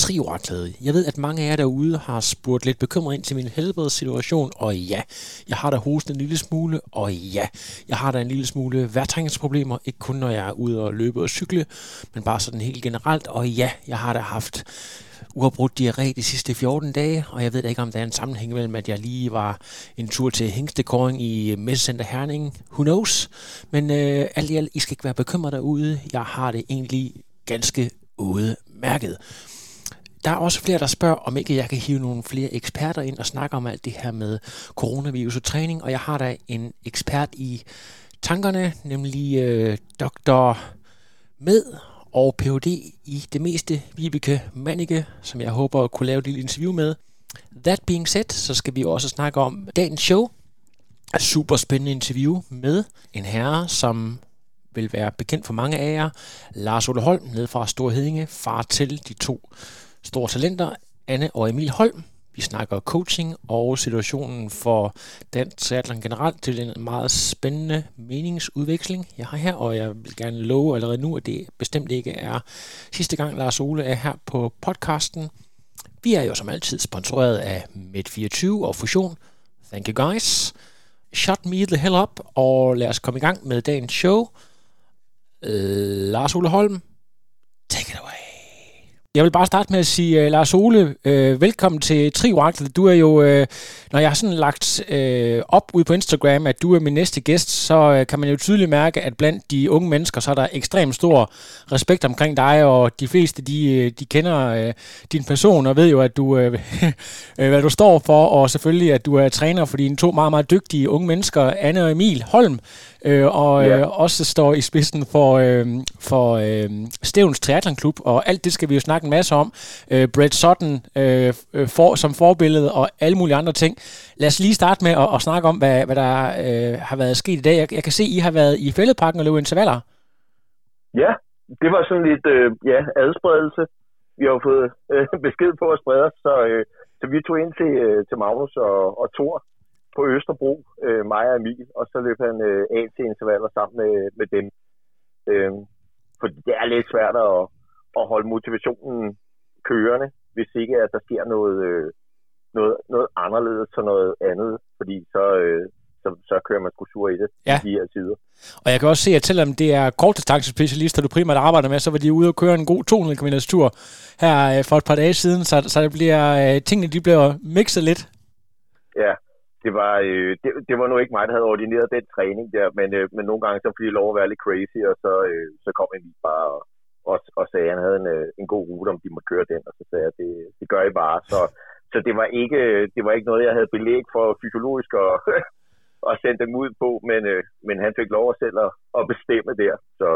trioraklæde. Jeg ved, at mange af jer derude har spurgt lidt bekymret ind til min helbredssituation, og ja, jeg har da hostet en lille smule, og ja, jeg har da en lille smule værtrængningsproblemer, ikke kun når jeg er ude og løbe og cykle, men bare sådan helt generelt, og ja, jeg har da haft uafbrudt diarré de sidste 14 dage, og jeg ved da ikke, om der er en sammenhæng mellem, at jeg lige var en tur til Hængstekåring i Messecenter Herning. Who knows? Men øh, alt i alt, I skal ikke være bekymret derude. Jeg har det egentlig ganske udmærket. Der er også flere, der spørger, om ikke jeg kan hive nogle flere eksperter ind og snakke om alt det her med coronavirus og træning, og jeg har da en ekspert i tankerne, nemlig øh, Dr. Med og Ph.D. i det meste, Vibeke Mannicke, som jeg håber at kunne lave et lille interview med. That being said, så skal vi også snakke om dagens show. Et super spændende interview med en herre, som vil være bekendt for mange af jer. Lars Ole Holm, ned fra Storhedinge, far til de to store talenter, Anne og Emil Holm. Vi snakker coaching og situationen for dansk triathlon generelt til en meget spændende meningsudveksling, jeg har her, og jeg vil gerne love allerede nu, at det bestemt ikke er sidste gang, Lars Ole er her på podcasten. Vi er jo som altid sponsoreret af Med24 og Fusion. Thank you guys. Shut me the hell up, og lad os komme i gang med dagens show. Øh, Lars Ole Holm, take it away. Jeg vil bare starte med at sige, uh, Lars Ole, uh, velkommen til Trioraklet. Du er jo, uh, når jeg har sådan lagt uh, op ud på Instagram, at du er min næste gæst, så uh, kan man jo tydeligt mærke, at blandt de unge mennesker, så er der ekstremt stor respekt omkring dig, og de fleste, de, de kender uh, din person og ved jo, at du, uh, hvad du står for, og selvfølgelig, at du er træner for dine to meget, meget dygtige unge mennesker, Anne og Emil Holm, øh, og ja. øh, også står i spidsen for, øh, for øh, Stævns Triathlon og alt det skal vi jo snakke en masse om. Øh, Brett Sutton øh, for, som forbillede og alle mulige andre ting. Lad os lige starte med at, at snakke om, hvad, hvad der øh, har været sket i dag. Jeg, jeg kan se, I har været i fældeparken og løbet intervaller. Ja, det var sådan lidt øh, ja, adspredelse. Vi har jo fået øh, besked på at sprede os, så, øh, så vi tog ind til, øh, til Magnus og, og Thor på Østerbro, øh, mig og Emil, og så løb han øh, af til intervaller sammen med, med dem. Øh, for det er lidt svært at, at holde motivationen kørende, hvis ikke at der sker noget, øh, noget, noget anderledes og noget andet, fordi så, øh, så, så kører man sgu sur i det ja. i de her tider. Og jeg kan også se, at selvom det er kortdistancespecialister, du primært arbejder med, så var de ude og køre en god 200 km tur her øh, for et par dage siden, så, så det bliver, øh, tingene de bliver mixet lidt. Ja, det var, øh, det, det var nu ikke mig, der havde ordineret den træning der, men, øh, men nogle gange så fik jeg lov at være lidt crazy, og så, øh, så kom Emil bare og, og, og sagde, at han havde en, øh, en god rute, om de måtte køre den, og så sagde jeg, det, det gør I bare. Så, så det, var ikke, øh, det var ikke noget, jeg havde belæg for fysiologisk og, og sende dem ud på, men, øh, men han fik lov at selv at, at bestemme der. Så,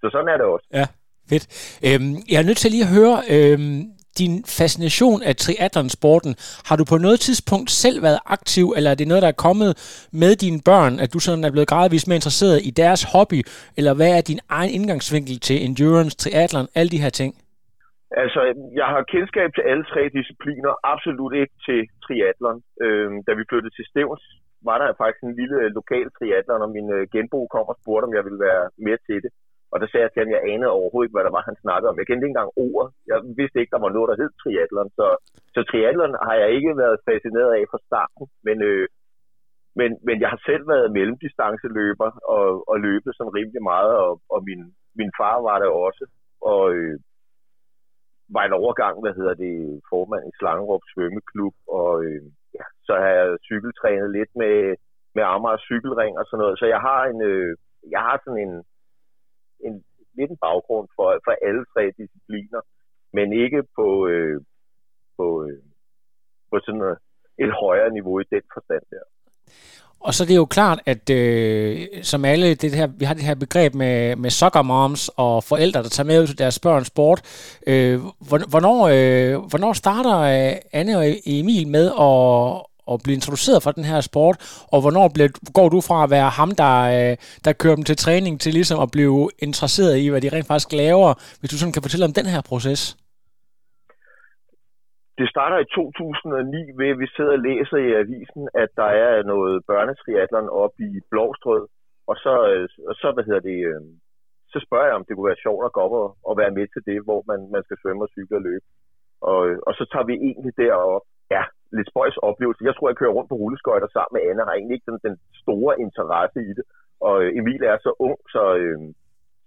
så sådan er det også. Ja, fedt. Øhm, jeg er nødt til lige at høre, øhm, din fascination af triathlonsporten, har du på noget tidspunkt selv været aktiv, eller er det noget, der er kommet med dine børn, at du sådan er blevet gradvist mere interesseret i deres hobby, eller hvad er din egen indgangsvinkel til endurance, triathlon, alle de her ting? Altså, jeg har kendskab til alle tre discipliner, absolut ikke til triathlon. Øhm, da vi flyttede til Stævns, var der faktisk en lille lokal triathlon, og min øh, genbo kom og spurgte, om jeg ville være med til det. Og der sagde jeg til ham, at jeg anede overhovedet ikke, hvad der var, han snakkede om. Jeg kendte ikke engang ordet. Jeg vidste ikke, der var noget, der hed triathlon. Så, så triathlon har jeg ikke været fascineret af fra starten. Men, øh, men, men jeg har selv været mellemdistanceløber og, og løbet sådan rimelig meget. Og, og min, min far var der også. Og øh, var en overgang, hvad hedder det, formand i Slangerup Svømmeklub. Og øh, ja, så har jeg cykeltrænet lidt med, med Amager cykelring og sådan noget. Så jeg har en, øh, jeg har sådan en, en, lidt en baggrund for, for alle tre discipliner, men ikke på, øh, på, øh, på sådan et, et højere niveau i den forstand der. Og så det er jo klart, at øh, som alle, det her, vi har det her begreb med, med soccer moms og forældre, der tager med ud til deres børns sport. Øh, hvornår, øh, hvornår starter øh, Anne og Emil med at, at blive introduceret for den her sport, og hvornår bliver, går du fra at være ham, der, øh, der kører dem til træning, til ligesom at blive interesseret i, hvad de rent faktisk laver, hvis du sådan kan fortælle om den her proces? Det starter i 2009 ved, at vi sidder og læser i avisen, at der er noget børnetriatlon op i Blåstrød, og så, øh, og så hvad hedder det, øh, så spørger jeg, om det kunne være sjovt at gå op og, og være med til det, hvor man, man skal svømme og cykle og løbe. Og, øh, og så tager vi egentlig derop. Ja, lidt spøjs oplevelse. Jeg tror, jeg kører rundt på rulleskøjter sammen med Anna, har egentlig ikke den, den store interesse i det. Og øh, Emil er så ung, så, øh,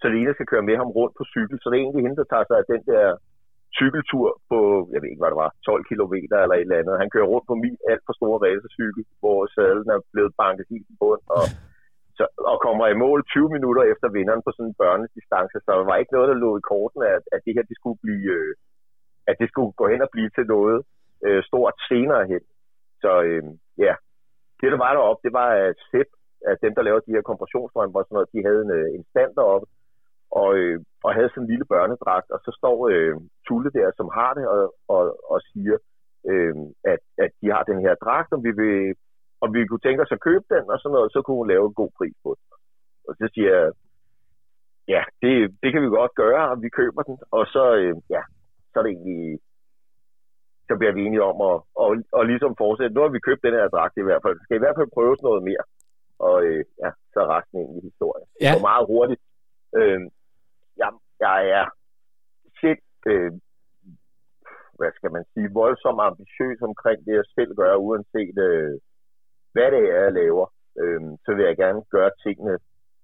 så Lena skal køre med ham rundt på cykel. Så det er egentlig hende, der tager sig af den der cykeltur på, jeg ved ikke, hvad det var, 12 km eller et eller andet. Han kører rundt på min alt for store racercykel, hvor sadlen er blevet banket helt i bund, og, så, og kommer i mål 20 minutter efter vinderen på sådan en børnedistance. Så der var ikke noget, der lå i korten, at, at det her det skulle blive, øh, at det skulle gå hen og blive til noget øh, stort senere hen. Så øh, ja, det der var deroppe, det var at Sepp, at dem, der laver de her kompressionsstrømper og sådan noget, de havde en, øh, en stand deroppe, og, øh, og havde sådan en lille børnedragt, og så står øh, Tulle der, som har det, og, og, og siger, øh, at, at de har den her dragt, og vi vil, og vi kunne tænke os at købe den, og sådan noget, så kunne hun lave en god pris på den. Og så siger jeg, ja, det, det kan vi godt gøre, og vi køber den, og så, øh, ja, så er det egentlig, så bliver vi enige om at, og, og ligesom fortsætte. Nu har vi købt den her dragt i hvert fald. Skal i hvert fald prøve noget mere. Og øh, ja, så er resten egentlig historie. Ja. Det går meget hurtigt. Øh, jeg, jeg er selv, øh, hvad skal man sige, voldsomt ambitiøs omkring det, jeg selv gør, uanset øh, hvad det er, jeg laver. Øh, så vil jeg gerne gøre tingene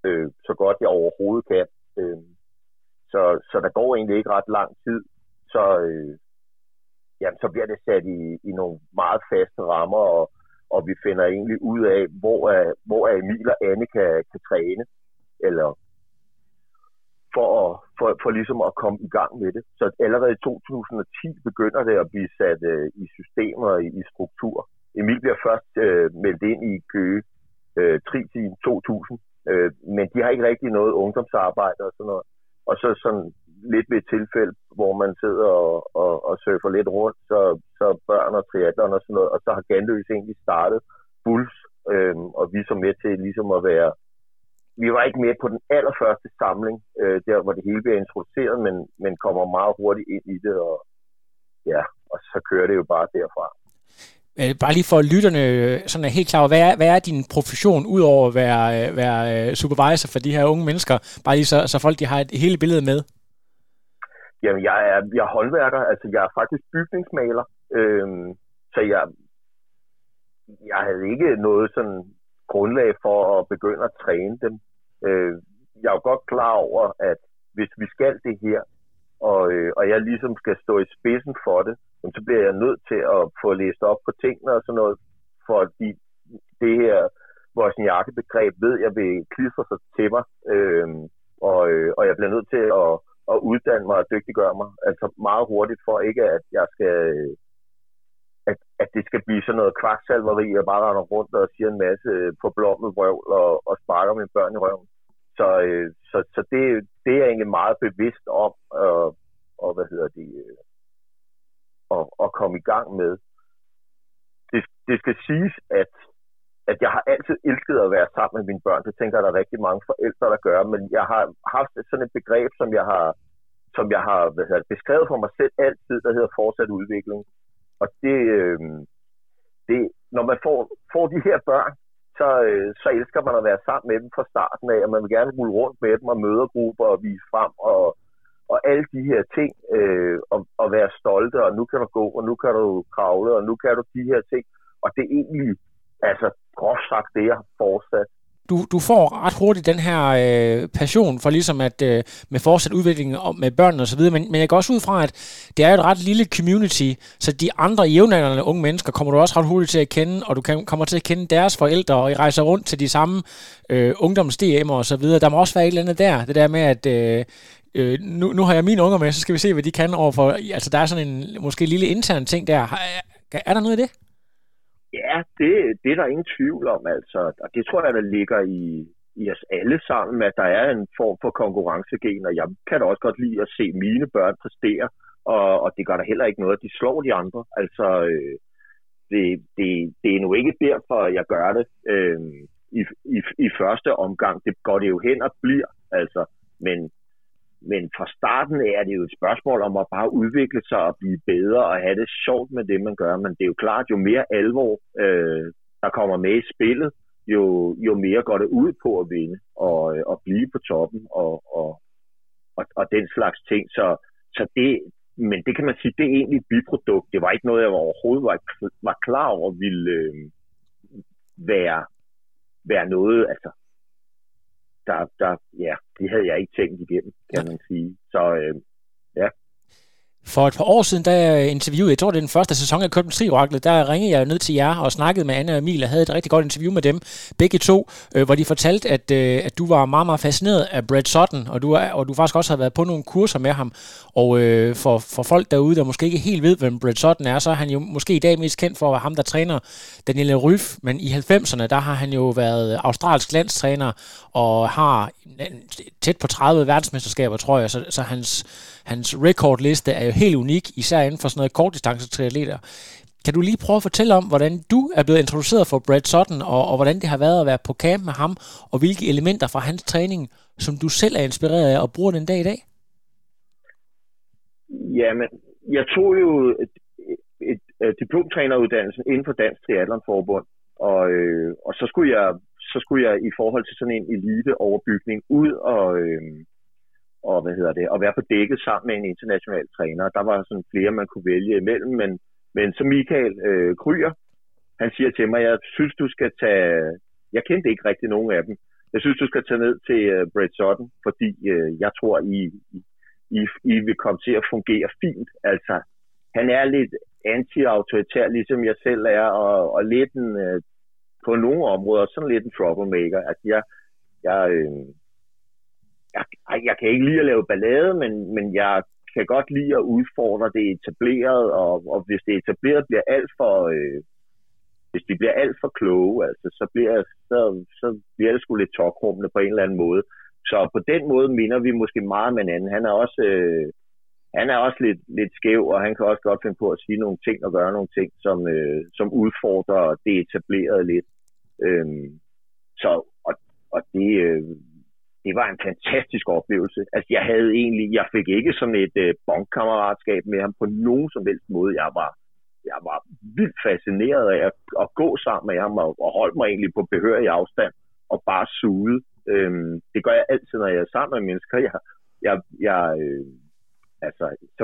øh, så godt jeg overhovedet kan. Øh, så, så der går egentlig ikke ret lang tid, så, øh, jamen, så bliver det sat i, i nogle meget faste rammer, og, og vi finder egentlig ud af, hvor, er, hvor er Emil og Anne kan, kan træne, eller for, at, for, for ligesom at komme i gang med det. Så allerede i 2010 begynder det at blive sat øh, i systemer, i, i struktur. Emil bliver først øh, meldt ind i Køge øh, Tritin 2000, øh, men de har ikke rigtig noget ungdomsarbejde og sådan noget. Og så sådan lidt ved et tilfælde, hvor man sidder og, og, og surfer lidt rundt, så, så børn og triatlerne og sådan noget, og så har Ganløs egentlig startet Bulls, øhm, og vi er så med til ligesom at være, vi var ikke med på den allerførste samling, øh, der hvor det hele bliver introduceret, men, men kommer meget hurtigt ind i det, og ja, og så kører det jo bare derfra. Øh, bare lige for lytterne, øh, sådan er helt klar hvad er, hvad er din profession, udover at være, øh, være supervisor for de her unge mennesker? Bare lige så, så folk de har et hele billede med. Jamen, jeg er, jeg er håndværker, altså jeg er faktisk bygningsmaler, øh, så jeg, jeg havde ikke noget sådan grundlag for at begynde at træne dem. Øh, jeg er jo godt klar over, at hvis vi skal det her, og, øh, og jeg ligesom skal stå i spidsen for det, så bliver jeg nødt til at få læst op på tingene og sådan noget, fordi det her jakkebegreb ved jeg vil klistre sig til mig, øh, og, øh, og jeg bliver nødt til at at uddanne mig og dygtiggøre mig. Altså meget hurtigt for ikke, at jeg skal at, at det skal blive sådan noget kvaksalveri, og bare render rundt og siger en masse øh, på blommet vrøvl og, og sparker mine børn i røven. Så, øh, så, så det, det er jeg egentlig meget bevidst om, og, og hvad hedder det, øh, at, at komme i gang med. Det, det skal siges, at, at jeg har altid elsket at være sammen med mine børn. Det tænker jeg, der er rigtig mange forældre, der gør. Men jeg har haft sådan et begreb, som jeg har, som jeg har hvad hedder, beskrevet for mig selv altid, der hedder fortsat udvikling. Og det, øh, det når man får, får de her børn, så, øh, så elsker man at være sammen med dem fra starten af, og man vil gerne rulle rundt med dem og mødergrupper og vise frem og, og alle de her ting, øh, og, og være stolte, og nu kan du gå, og nu kan du kravle, og nu kan du de her ting. Og det er egentlig, altså groft sagt, det jeg har fortsat du, du får ret hurtigt den her øh, passion for ligesom at øh, med fortsat udvikling og med børnene osv., men, men jeg går også ud fra, at det er et ret lille community, så de andre jævnaldrende unge mennesker kommer du også ret hurtigt til at kende, og du kan, kommer til at kende deres forældre, og I rejser rundt til de samme øh, ungdoms-DM'er og så videre. Der må også være et eller andet der, det der med, at øh, øh, nu, nu har jeg mine unger med, så skal vi se, hvad de kan overfor. Altså, der er sådan en måske lille intern ting der. Er, er der noget i det? Ja, det, det er der ingen tvivl om, altså. Og det tror jeg, der ligger i, i os alle sammen, at der er en form for konkurrencegen, og jeg kan da også godt lide at se mine børn præstere, og, og det gør der heller ikke noget, at de slår de andre. Altså, øh, det, det, det er nu ikke derfor, jeg gør det øh, i, i, i første omgang. Det går det jo hen og bliver, altså. Men, men fra starten er det jo et spørgsmål om at bare udvikle sig og blive bedre og have det sjovt med det, man gør. Men det er jo klart, jo mere alvor, øh, der kommer med i spillet, jo, jo mere går det ud på at vinde og, øh, og blive på toppen og, og, og, og den slags ting. Så, så det, men det kan man sige, det er egentlig et biprodukt. Det var ikke noget, jeg overhovedet var, var klar over ville øh, være, være noget, altså, der, der, ja, det havde jeg ikke tænkt igennem, kan ja. man sige. Så øh, ja, for et par år siden, da jeg interviewede, jeg tror det er den første sæson af Københavns Trioraklet, der ringede jeg ned til jer og snakkede med Anna og Emil og havde et rigtig godt interview med dem, begge to, øh, hvor de fortalte, at, øh, at du var meget, meget fascineret af Brad Sutton, og du, er, og du faktisk også har været på nogle kurser med ham. Og øh, for, for folk derude, der måske ikke helt ved, hvem Brad Sutton er, så er han jo måske i dag mest kendt for at være ham, der træner Daniel Ryf, men i 90'erne, der har han jo været australsk landstræner og har tæt på 30 verdensmesterskaber, tror jeg, så, så hans hans rekordliste er jo helt unik, især inden for sådan noget kortdistance triatleter. Kan du lige prøve at fortælle om, hvordan du er blevet introduceret for Brad Sutton, og, og hvordan det har været at være på camp med ham, og hvilke elementer fra hans træning, som du selv er inspireret af og bruger den dag i dag? Jamen, jeg tog jo et, et, et diplomtræneruddannelsen inden for Dansk Triathlonforbund, og, øh, og så skulle jeg så skulle jeg i forhold til sådan en elite overbygning ud og, øh, og hvad hedder det, at være på dækket sammen med en international træner. Der var sådan flere, man kunne vælge imellem, men, men så Michael øh, Kryer, han siger til mig, jeg synes, du skal tage, jeg kendte ikke rigtig nogen af dem, jeg synes, du skal tage ned til øh, Brett Sutton, fordi øh, jeg tror, I, I, I vil komme til at fungere fint. Altså, han er lidt anti-autoritær, ligesom jeg selv er, og, og lidt en, øh, på nogle områder sådan lidt en troublemaker. Altså, jeg, jeg, øh, jeg, jeg kan ikke lide at lave ballade, men, men jeg kan godt lide at udfordre det etableret, og, og hvis det etableret bliver alt for... Øh, hvis de bliver alt for kloge, altså, så bliver, så, så bliver det sgu lidt tokrummende på en eller anden måde. Så på den måde minder vi måske meget om hinanden. Han er også, øh, han er også lidt, lidt skæv, og han kan også godt finde på at sige nogle ting og gøre nogle ting, som, øh, som udfordrer det etablerede lidt. Øhm, så, og, og det, øh, det var en fantastisk oplevelse. Altså, jeg havde egentlig, jeg fik ikke sådan et øh, bondkammeratskab med ham på nogen som helst måde. Jeg var, jeg var vildt fascineret af at, at gå sammen med ham og, og holde mig egentlig på behørig afstand og bare suge. Øhm, det gør jeg altid, når jeg er sammen med mennesker. Jeg, jeg, jeg øh, altså, så,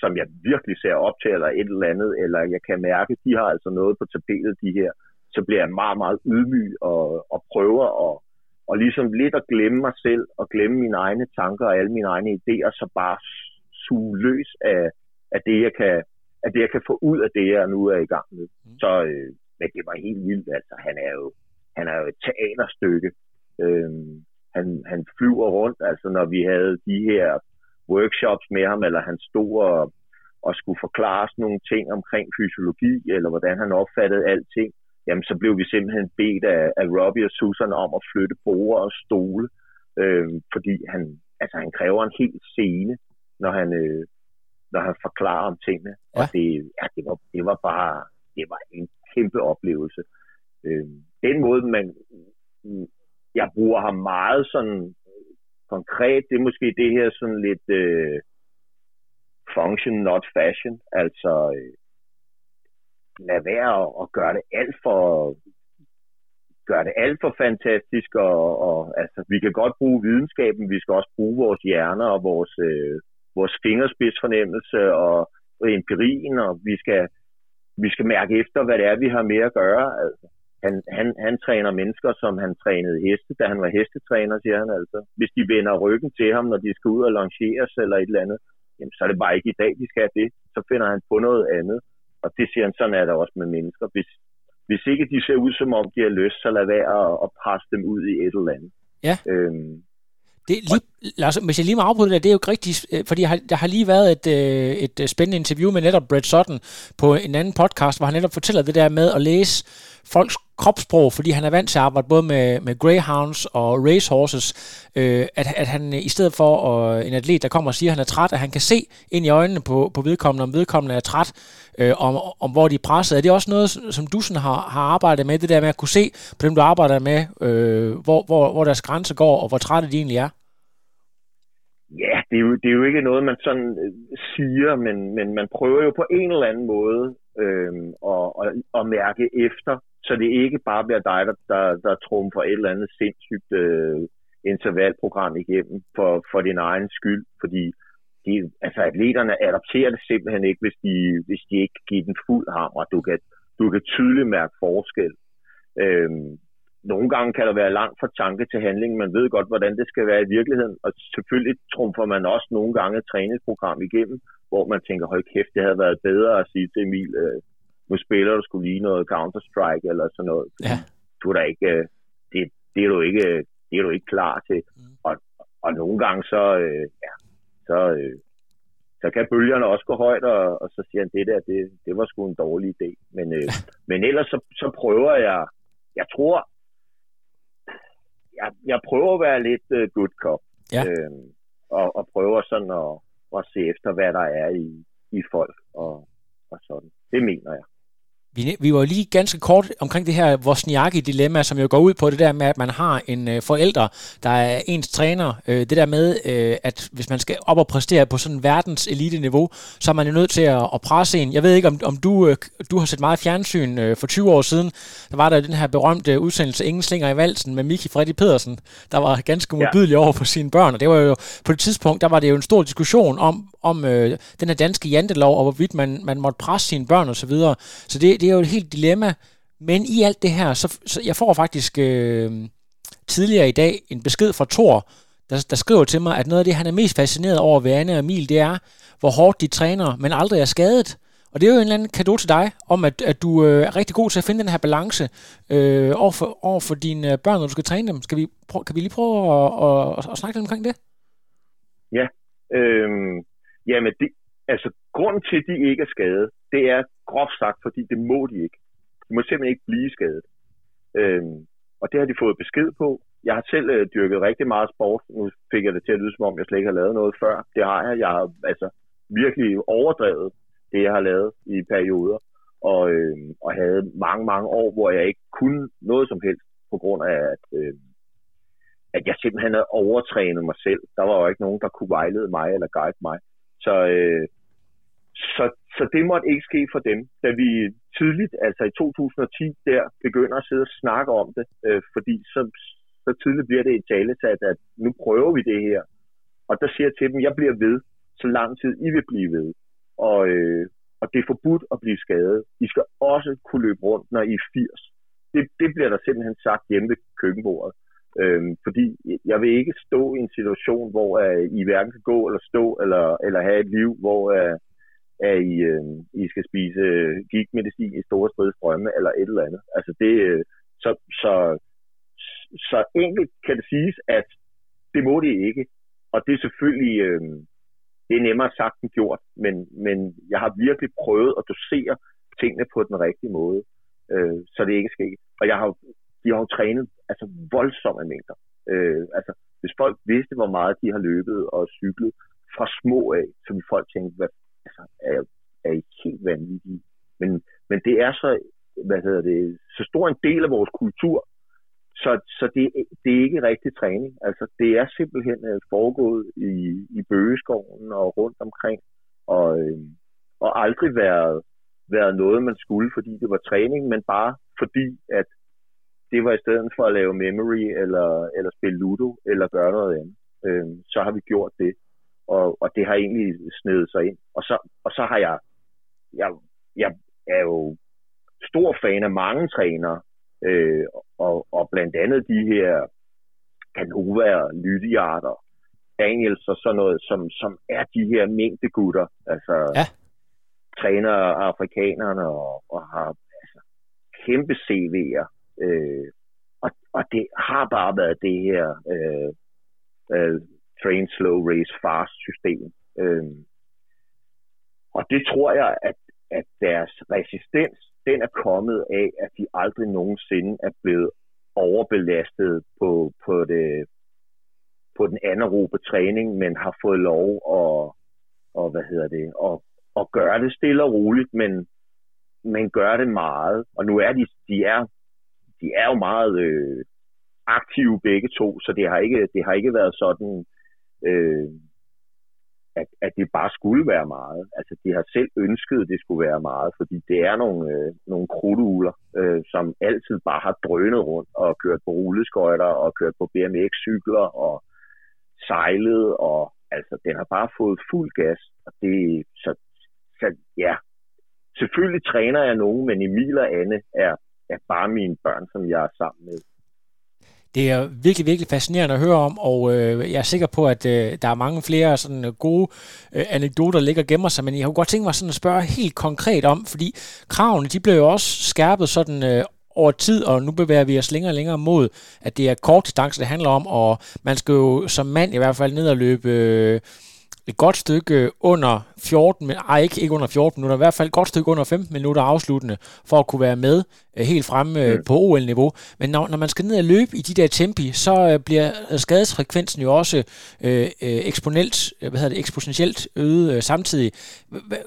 som jeg virkelig ser op til, eller et eller andet, eller jeg kan mærke, de har altså noget på tapetet, de her, så bliver jeg meget, meget ydmyg og, og prøver at og ligesom lidt at glemme mig selv, og glemme mine egne tanker og alle mine egne idéer, så bare suge løs af, af det, jeg kan, af det, jeg kan få ud af det, jeg nu er i gang med. Mm. Så øh, men det var helt vildt. Altså, han er jo, han er jo et teaterstykke. Øhm, han, han flyver rundt, altså når vi havde de her workshops med ham, eller han stod og, og skulle forklare sådan nogle ting omkring fysiologi, eller hvordan han opfattede alting, jamen så blev vi simpelthen bedt af, af Robbie og Susan om at flytte borde og stole, øh, fordi han, altså, han kræver en hel scene, når han, øh, når han forklarer om tingene. Ja. Og det, ja, det, var, det var bare det var en kæmpe oplevelse. Øh, den måde, man, jeg bruger ham meget sådan konkret, det er måske det her sådan lidt øh, function, not fashion. Altså, øh, lade være at gøre det alt for gøre det alt for fantastisk, og, og altså, vi kan godt bruge videnskaben, vi skal også bruge vores hjerner og vores, øh, vores fingerspidsfornemmelse og, og empirien, og vi skal, vi skal mærke efter, hvad det er, vi har med at gøre. Altså, han, han, han træner mennesker, som han trænede heste, da han var hestetræner, siger han altså. Hvis de vender ryggen til ham, når de skal ud og lanceres eller et eller andet, jamen, så er det bare ikke i dag, de skal have det. Så finder han på noget andet. Og det siger han, sådan er det også med mennesker. Hvis, hvis ikke de ser ud, som om de har lyst, så lad være at, at presse dem ud i et eller andet. Ja. Øhm, Det, lige, Lars, hvis jeg lige må afbryde det, det er jo ikke rigtigt, øh, fordi har, der har lige været et, øh, et øh, spændende interview med netop Brett Sutton på en anden podcast, hvor han netop fortæller det der med at læse folks kropssprog, fordi han er vant til at arbejde både med, med greyhounds og racehorses, øh, at, at han i stedet for at, en atlet, der kommer og siger, at han er træt, at han kan se ind i øjnene på, på vedkommende, om vedkommende er træt, øh, om, om hvor de er presset. Er det også noget, som du sådan har, har arbejdet med, det der med at kunne se på dem, du arbejder med, øh, hvor, hvor, hvor deres grænse går, og hvor trætte de egentlig er? Ja, det er, jo, det er jo ikke noget, man sådan øh, siger, men, men man prøver jo på en eller anden måde øh, at, at, at mærke efter, så det ikke bare bliver dig, der, der, der trumfer et eller andet sindssygt øh, intervalprogram igennem for, for din egen skyld, fordi de, altså atleterne adapterer det simpelthen ikke, hvis de, hvis de ikke giver den fuld hammer. Du kan, du kan tydeligt mærke forskel. Øhm, nogle gange kan der være langt fra tanke til handling. Man ved godt, hvordan det skal være i virkeligheden. Og selvfølgelig trumfer man også nogle gange et træningsprogram igennem, hvor man tænker, hold kæft, det havde været bedre at sige til Emil, øh, nu spiller du skulle lige noget Counter-Strike eller sådan noget. Ja. Du er ikke, øh, det, det, er du ikke, det er du ikke klar til. Mm. Og, og nogle gange så, øh, ja, så, øh, så kan bølgerne også gå højt, og, og så siger han, det der, det, det var sgu en dårlig idé. Men, øh, men ellers så, så prøver jeg, jeg tror, jeg, jeg prøver at være lidt uh, good cop. Ja. Øh, og, og prøver sådan at, at se efter, hvad der er i, i folk og, og sådan. Det mener jeg. Vi, vi var lige ganske kort omkring det her Wozniacki-dilemma, som jo går ud på det der med, at man har en øh, forælder, der er ens træner. Øh, det der med, øh, at hvis man skal op og præstere på sådan verdens elite-niveau, så er man jo nødt til at, at presse en. Jeg ved ikke, om, om du, øh, du har set meget fjernsyn øh, for 20 år siden. Der var der den her berømte udsendelse Ingen slinger i valsen med Miki Freddy Pedersen, der var ganske modbydelig ja. over for sine børn. Og det var jo på det tidspunkt, der var det jo en stor diskussion om, om øh, den her danske jantelov, og hvorvidt man, man måtte presse sine børn osv. Så, videre. så det, det er jo et helt dilemma. Men i alt det her, så, så jeg får faktisk øh, tidligere i dag en besked fra Thor, der, der skriver til mig, at noget af det, han er mest fascineret over ved Anne og Emil, det er, hvor hårdt de træner, men aldrig er skadet. Og det er jo en eller anden kado til dig, om at, at du øh, er rigtig god til at finde den her balance øh, over, for, over for dine øh, børn, når du skal træne dem. Skal vi, prøv, kan vi lige prøve at, at, at, at snakke lidt omkring det? Ja, øh, jamen det, altså grunden til, at de ikke er skadet, det er groft sagt, fordi det må de ikke. De må simpelthen ikke blive skadet. Øhm, og det har de fået besked på. Jeg har selv øh, dyrket rigtig meget sport. Nu fik jeg det til at lyde, som om jeg slet ikke har lavet noget før. Det har jeg. Jeg har altså virkelig overdrevet det, jeg har lavet i perioder. Og, øh, og havde mange, mange år, hvor jeg ikke kunne noget som helst, på grund af, at, øh, at jeg simpelthen havde overtrænet mig selv. Der var jo ikke nogen, der kunne vejlede mig eller guide mig. Så, øh, så, så det måtte ikke ske for dem. Da vi tidligt, altså i 2010, der begynder at sidde og snakke om det, øh, fordi så, så tidligt bliver det et talesat, at nu prøver vi det her. Og der siger jeg til dem, jeg bliver ved, så lang tid I vil blive ved. Og, øh, og det er forbudt at blive skadet. I skal også kunne løbe rundt, når I er 80. Det, det bliver der simpelthen sagt hjemme ved køkkenbordet. Øhm, fordi jeg vil ikke stå i en situation, hvor uh, I hverken kan gå eller stå, eller, eller have et liv, hvor uh, at I, uh, I skal spise uh, gigmedicin i store strømme, eller et eller andet. Altså det, uh, så, så, så enkelt kan det siges, at det må det ikke. Og det er selvfølgelig uh, det er nemmere sagt end gjort, men, men jeg har virkelig prøvet at dosere tingene på den rigtige måde, uh, så det ikke sker. Og jeg har de har jo trænet altså voldsomme mængder. Øh, altså, hvis folk vidste, hvor meget de har løbet og cyklet fra små af, så ville folk tænke, hvad, altså, er, er I helt vanvittige? Men, men det er så, hvad hedder det, så stor en del af vores kultur, så, så det, det er ikke rigtig træning. Altså, det er simpelthen øh, foregået i, i bøgeskoven og rundt omkring, og, øh, og aldrig været, været noget, man skulle, fordi det var træning, men bare fordi, at det var i stedet for at lave memory, eller, eller spille Ludo, eller gøre noget andet. Øh, så har vi gjort det, og, og det har egentlig snedet sig ind. Og så, og så har jeg, jeg, jeg er jo stor fan af mange trænere, øh, og, og blandt andet de her Canova, Lydiarter, Daniels og sådan noget, som, som er de her mængdegutter, altså ja. træner afrikanerne og, og har altså, kæmpe CV'er, Øh, og, og det har bare været det her, øh, øh, train slow, race fast system. Øh, og det tror jeg, at, at deres resistens, den er kommet af, at de aldrig nogensinde er blevet overbelastet på, på, det, på den anaerobe træning, men har fået lov at, og, hvad hedder det, at, at gøre det stille og roligt, men, men gør det meget. Og nu er de, de er, de er jo meget øh, aktive begge to, så det har ikke, det har ikke været sådan, øh, at, at det bare skulle være meget. Altså, de har selv ønsket, at det skulle være meget, fordi det er nogle, øh, nogle krudtugler, øh, som altid bare har drønet rundt og kørt på rulleskøjter og kørt på BMX-cykler og sejlet, og altså, den har bare fået fuld gas. Og det, så, så ja, selvfølgelig træner jeg nogen, men Emil og Anne er, af bare mine børn, som jeg er sammen med. Det er virkelig, virkelig fascinerende at høre om, og øh, jeg er sikker på, at øh, der er mange flere sådan øh, gode øh, anekdoter, der ligger og gemmer sig, men jeg kunne godt tænke mig sådan at spørge helt konkret om, fordi kravene, de blev jo også skærpet sådan øh, over tid, og nu bevæger vi os længere og længere mod, at det er kort distance, det handler om, og man skal jo som mand i hvert fald ned og løbe... Øh, et godt stykke under 14, men ej, ikke, ikke under 14 minutter, i hvert fald et godt stykke under 15 minutter afsluttende, for at kunne være med øh, helt fremme øh, mm. på OL-niveau. Men når, når man skal ned og løbe i de der tempi, så øh, bliver skadesfrekvensen jo også øh, eksponelt, hvad hedder det, eksponentielt øget øh, samtidig. Hvad,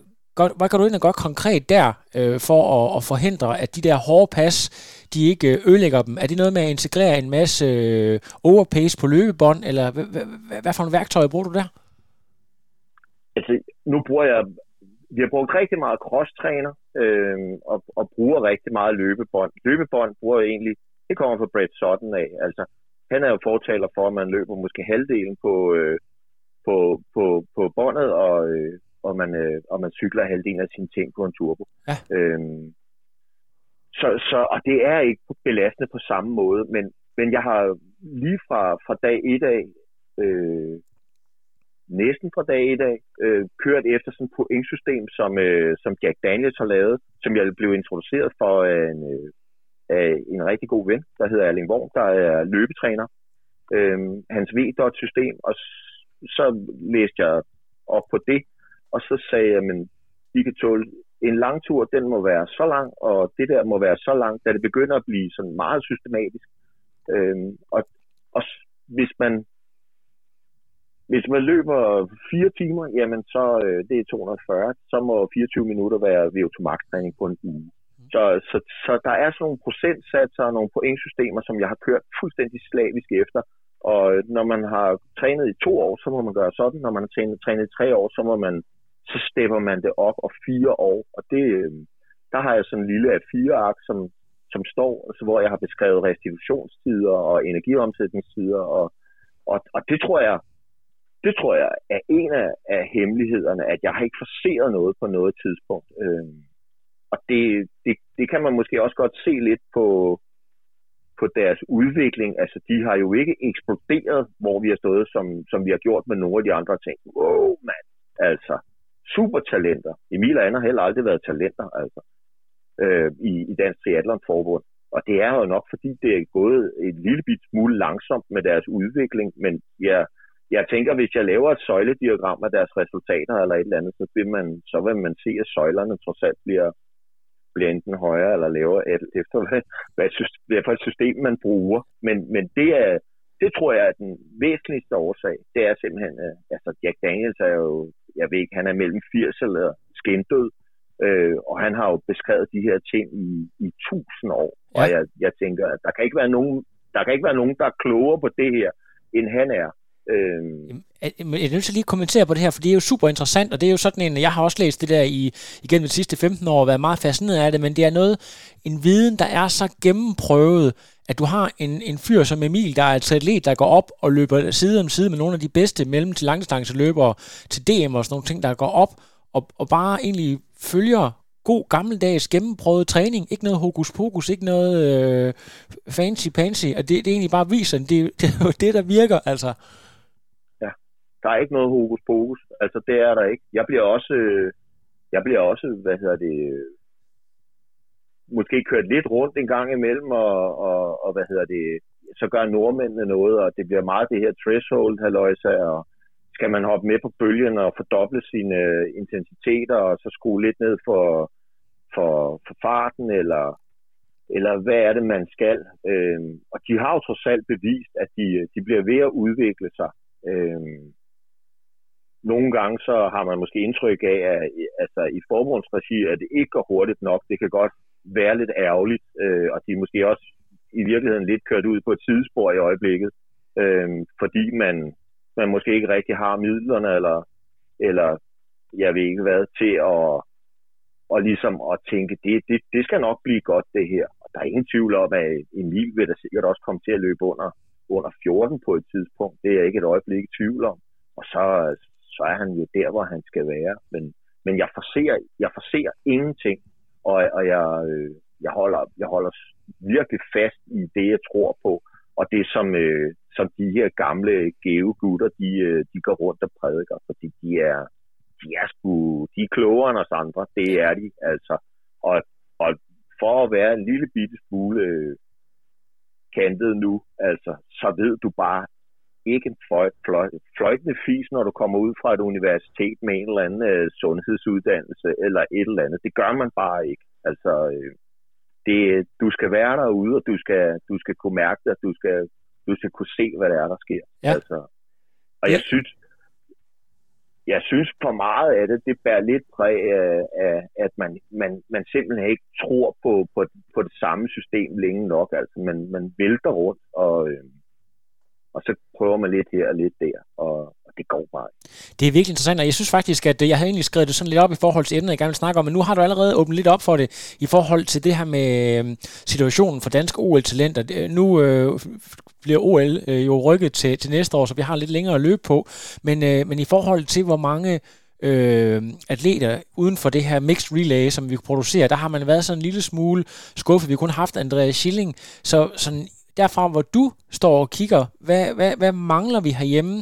hvad kan du og gøre konkret der, øh, for at, at forhindre, at de der hårde pas, de ikke ødelægger dem? Er det noget med at integrere en masse øh, overpace på løbebånd, eller hvad, hvad, hvad for nogle værktøjer bruger du der? Altså, nu bruger jeg, vi har brugt rigtig meget cross-træner, øh, og, og bruger rigtig meget løbebånd. Løbebånd bruger jeg egentlig, det kommer fra Brett Sutton af, altså, han er jo fortaler for, at man løber måske halvdelen på, øh, på, på, på båndet, og, øh, og, man, øh, og man cykler halvdelen af sine ting på en turbo. Ja. Øhm, så, så, og det er ikke belastende på samme måde, men, men jeg har lige fra, fra dag et af øh, næsten fra dag i dag, øh, kørt efter sådan et pointsystem, som, øh, som Jack Daniels har lavet, som jeg blev introduceret for af en, øh, af en rigtig god ven, der hedder Erling Worm, der er løbetræner. Øh, hans V-dot-system, og så læste jeg op på det, og så sagde jeg, men I kan tåle en lang tur, den må være så lang, og det der må være så langt, da det begynder at blive sådan meget systematisk. Øh, og, og hvis man hvis man løber 4 timer, jamen så øh, det er 240, så må 24 minutter være VO2 max træning på en uge. Så, så, så der er sådan nogle procentsatser og nogle pointsystemer, som jeg har kørt fuldstændig slavisk efter. Og når man har trænet i to år, så må man gøre sådan. Når man har trænet, trænet i tre år, så må man så stepper man det op og fire år. Og det, øh, der har jeg sådan en lille A4-ark, som, som står, altså, hvor jeg har beskrevet restitutionstider og energiomsætningstider. Og, og, og det tror jeg, det tror jeg er en af, af hemmelighederne, at jeg har ikke forseret noget på noget tidspunkt. Øh, og det, det, det kan man måske også godt se lidt på, på deres udvikling. Altså, de har jo ikke eksploderet, hvor vi har stået, som, som vi har gjort med nogle af de andre ting. Wow, mand. Altså, supertalenter. Emil og Anna har heller aldrig været talenter, altså, øh, i, i Dansk Triathlon Forbund. Og det er jo nok, fordi det er gået et lille bit smule langsomt med deres udvikling, men jeg jeg tænker, hvis jeg laver et søjlediagram af deres resultater eller et eller andet, så vil man, så vil man se, at søjlerne trods alt bliver, bliver enten højere eller lavere, efter hvad, hvad, hvad for et system man bruger. Men, men det, er, det tror jeg er den væsentligste årsag. Det er simpelthen, altså Jack Daniels er jo, jeg ved ikke, han er mellem 80 eller skindød, øh, og han har jo beskrevet de her ting i, i tusind år. Ja. Og jeg, jeg tænker, at der kan ikke være nogen, der kan ikke være nogen, der er klogere på det her, end han er. Øh... Jeg er nødt til lige at kommentere på det her, for det er jo super interessant, og det er jo sådan en, jeg har også læst det der i, igennem de sidste 15 år, og været meget fascineret af det, men det er noget, en viden, der er så gennemprøvet, at du har en, en fyr som Emil, der er et atlet, der går op og løber side om side med nogle af de bedste mellem til langdistanceløbere til DM og sådan nogle ting, der går op og, og bare egentlig følger god gammeldags gennemprøvet træning. Ikke noget hokus pokus, ikke noget øh, fancy pansy, og det, det egentlig bare viser, det, det er jo det, der virker, altså. Der er ikke noget hokus pokus. Altså, det er der ikke. Jeg bliver også, øh, jeg bliver også, hvad hedder det, måske kørt lidt rundt en gang imellem, og, og, og hvad hedder det, så gør nordmændene noget, og det bliver meget det her threshold, halløjsa, og skal man hoppe med på bølgen og fordoble sine øh, intensiteter, og så skrue lidt ned for, for, for farten, eller, eller hvad er det, man skal. Øhm, og de har jo trods alt bevist, at de, de bliver ved at udvikle sig. Øhm, nogle gange så har man måske indtryk af, at altså, i forbundsregi, at det ikke går hurtigt nok. Det kan godt være lidt ærgerligt, øh, og de er måske også i virkeligheden lidt kørt ud på et sidespor i øjeblikket, øh, fordi man, man måske ikke rigtig har midlerne, eller, eller jeg ved ikke hvad, til at, og ligesom at tænke, det, det, det skal nok blive godt det her. Og der er ingen tvivl om, at Emil vil da sikkert også komme til at løbe under, under 14 på et tidspunkt. Det er jeg ikke et øjeblik i tvivl om. Og så, så er han jo der, hvor han skal være. Men, men jeg, forser, jeg forser ingenting, og, og jeg, øh, jeg, holder, jeg holder virkelig fast i det, jeg tror på, og det, som, øh, som de her gamle geogutter, de, øh, de går rundt og prædiker, fordi de er, de er sgu, de er klogere end os andre, det er de, altså. Og, og for at være en lille bitte smule øh, kantet nu, altså, så ved du bare ikke en fløj, fløj, fløjtende fis, når du kommer ud fra et universitet med en eller anden øh, sundhedsuddannelse eller et eller andet. Det gør man bare ikke. Altså, øh, det, du skal være derude, og du skal, du skal kunne mærke det, og du skal, du skal kunne se, hvad det er, der sker. Ja. Altså, og jeg synes, jeg synes for meget af det, det bærer lidt præg af, af at man, man, man simpelthen ikke tror på, på, på det samme system længe nok. Altså, man, man vælter rundt, og, øh, og så prøver man lidt her og lidt der, og, og det går bare Det er virkelig interessant, og jeg synes faktisk, at øh, jeg havde egentlig skrevet det sådan lidt op i forhold til emnet, jeg gerne vil snakke om, men nu har du allerede åbnet lidt op for det, i forhold til det her med øh, situationen for danske OL-talenter. Øh, nu øh, bliver OL øh, jo rykket til, til næste år, så vi har lidt længere at løbe på, men, øh, men i forhold til, hvor mange øh, atleter uden for det her mixed relay, som vi producerer, der har man været sådan en lille smule skuffet. Vi har kun haft Andreas Schilling, så sådan derfra, hvor du står og kigger, hvad, hvad, hvad mangler vi herhjemme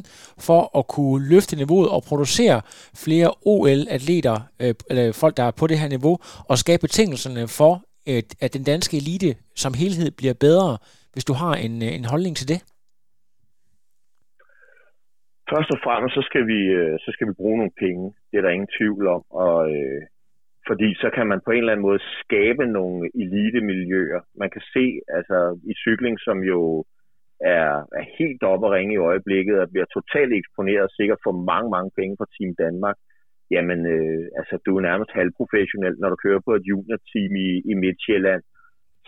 for at kunne løfte niveauet og producere flere OL-atleter, øh, eller folk, der er på det her niveau, og skabe betingelserne for, at, at den danske elite som helhed bliver bedre, hvis du har en, øh, en holdning til det? Først og fremmest, så skal vi, øh, så skal vi bruge nogle penge. Det er der ingen tvivl om. Og, øh, fordi så kan man på en eller anden måde skabe nogle elitemiljøer. Man kan se altså, i cykling, som jo er, er helt oppe at ringe i øjeblikket, og bliver totalt eksponeret, sikkert for mange, mange penge fra Team Danmark. Jamen, øh, altså, du er nærmest halvprofessionel, når du kører på et juniorteam i, i Midtjylland.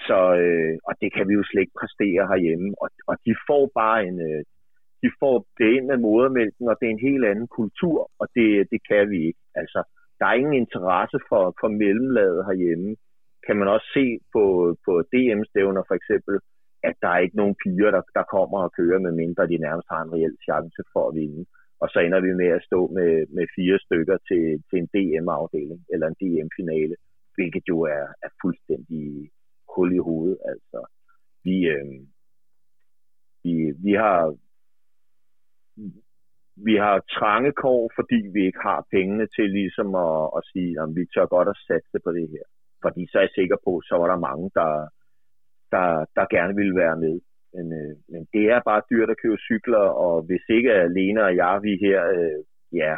Så, øh, og det kan vi jo slet ikke præstere herhjemme. Og, og de får bare en... Øh, de får det ind med modermælken, og det er en helt anden kultur, og det, det kan vi ikke. Altså, der er ingen interesse for, for mellemlaget herhjemme. Kan man også se på, på DM-stævner for eksempel, at der er ikke nogen piger, der, der kommer og kører, med mindre de nærmest har en reel chance for at vinde. Og så ender vi med at stå med, med fire stykker til, til en DM-afdeling, eller en DM-finale, hvilket jo er, er fuldstændig hul i hovedet. Altså, vi, øh, vi, vi har vi har trange kår, fordi vi ikke har pengene til ligesom at, at sige, at vi tør godt at satse på det her. Fordi så er jeg sikker på, så var der mange, der, der, der gerne ville være med. Men, øh, men det er bare dyrt at købe cykler, og hvis ikke alene og jeg, vi her, øh, ja,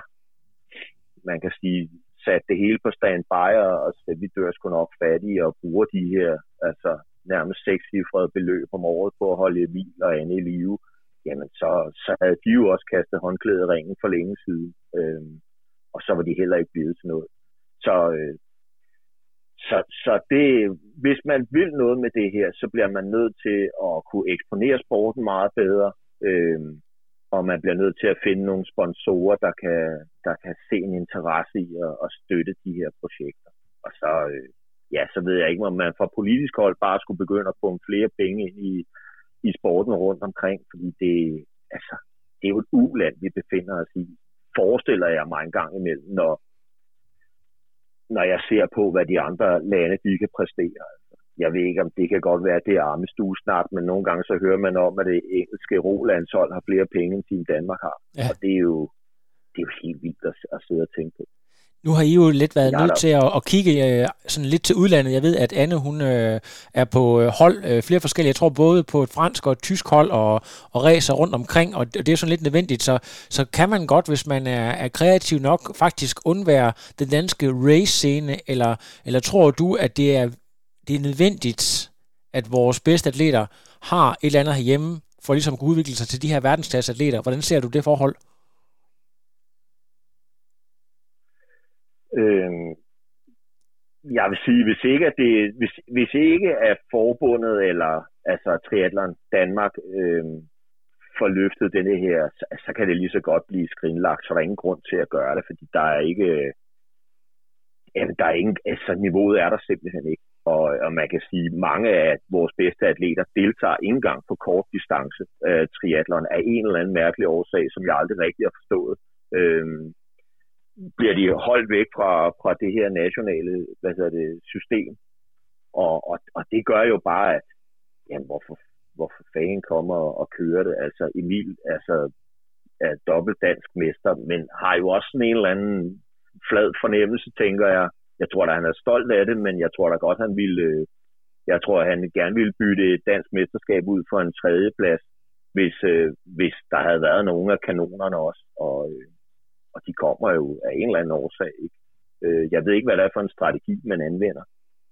man kan sige, sat det hele på standby, og, og så vi dør sgu nok fattige og bruger de her, altså nærmest sekscifrede beløb om året på at holde Emil og Anne i live jamen så, så havde de jo også kastet håndklædet i ringen for længe siden. Øh, og så var de heller ikke blevet til noget. Så, øh, så, så det, hvis man vil noget med det her, så bliver man nødt til at kunne eksponere sporten meget bedre. Øh, og man bliver nødt til at finde nogle sponsorer, der kan, der kan se en interesse i at, at støtte de her projekter. Og så, øh, ja, så ved jeg ikke, om man fra politisk hold bare skulle begynde at få flere penge ind i, i sporten rundt omkring, fordi det, altså, det er jo et uland, vi befinder os i. Forestiller jeg mig en gang imellem, når, når jeg ser på, hvad de andre lande de kan præstere. Jeg ved ikke, om det kan godt være, at det er armestue snart, men nogle gange så hører man om, at det engelske rolandshold har flere penge, end Team Danmark har. Ja. Og det er jo, det er jo helt vildt at, at sidde og tænke på. Nu har I jo lidt været nødt til at, at kigge øh, sådan lidt til udlandet. Jeg ved, at Anne hun øh, er på øh, hold øh, flere forskellige. Jeg tror både på et fransk og et tysk hold og, og racer rundt omkring, og det, er sådan lidt nødvendigt. Så, så kan man godt, hvis man er, er kreativ nok, faktisk undvære den danske race-scene, eller, eller tror du, at det er, det er nødvendigt, at vores bedste atleter har et eller andet herhjemme, for ligesom at kunne udvikle sig til de her verdensklasse atleter? Hvordan ser du det forhold? Øh, jeg vil sige, hvis ikke, at det, hvis, hvis ikke er forbundet eller altså triatleren Danmark øh, får løftet denne her, så, så kan det lige så godt blive skrinlagt, så der er ingen grund til at gøre det, fordi der er ikke, øh, jamen, der er ingen, altså niveauet er der simpelthen ikke. Og, og man kan sige, at mange af vores bedste atleter deltager ikke engang på kort distance øh, triatleren af en eller anden mærkelig årsag, som jeg aldrig rigtig har forstået. Øh, bliver de holdt væk fra, fra det her nationale hvad hedder det, system. Og, og, og det gør jo bare, at jamen, hvorfor, hvorfor fanden kommer og, kører det? Altså Emil altså, er dobbelt dansk mester, men har jo også en eller anden flad fornemmelse, tænker jeg. Jeg tror da, han er stolt af det, men jeg tror da godt, han ville, øh, jeg tror, han gerne ville bytte et dansk mesterskab ud for en tredje plads, hvis, øh, hvis der havde været nogle af kanonerne også. Og, øh, og de kommer jo af en eller anden årsag. Ikke? Øh, jeg ved ikke, hvad det er for en strategi, man anvender,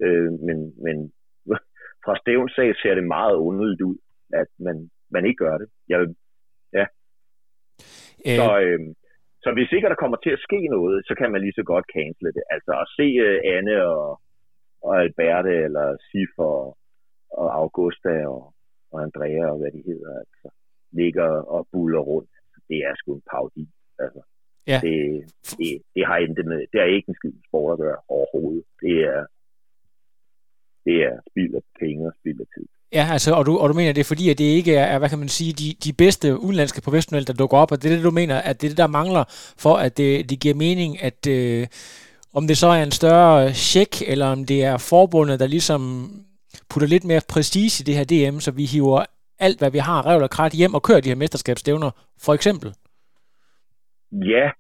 øh, men, men fra Stævns sag ser det meget underligt ud, at man, man ikke gør det. Jeg, ja. Øh. Så, øh, så hvis ikke der kommer til at ske noget, så kan man lige så godt cancele det. Altså at se uh, Anne og, og Alberte, eller Sif og, og Augusta og, og Andrea og hvad de hedder, altså, ligger og buller rundt. Altså, det er sgu en paudi. Altså. Ja. Det, det, det, har intet med, det har ikke en skid sport at gøre overhovedet. Det er, det er spild af penge og spild af tid. Ja, altså, og du, og du mener, det er fordi, at det ikke er, hvad kan man sige, de, de bedste udenlandske professionelle, der dukker op, og det er det, du mener, at det er det, der mangler, for at det, det giver mening, at øh, om det så er en større check, eller om det er forbundet, der ligesom putter lidt mere prestige i det her DM, så vi hiver alt, hvad vi har, revl og krat hjem og kører de her mesterskabsstævner, for eksempel? Ja,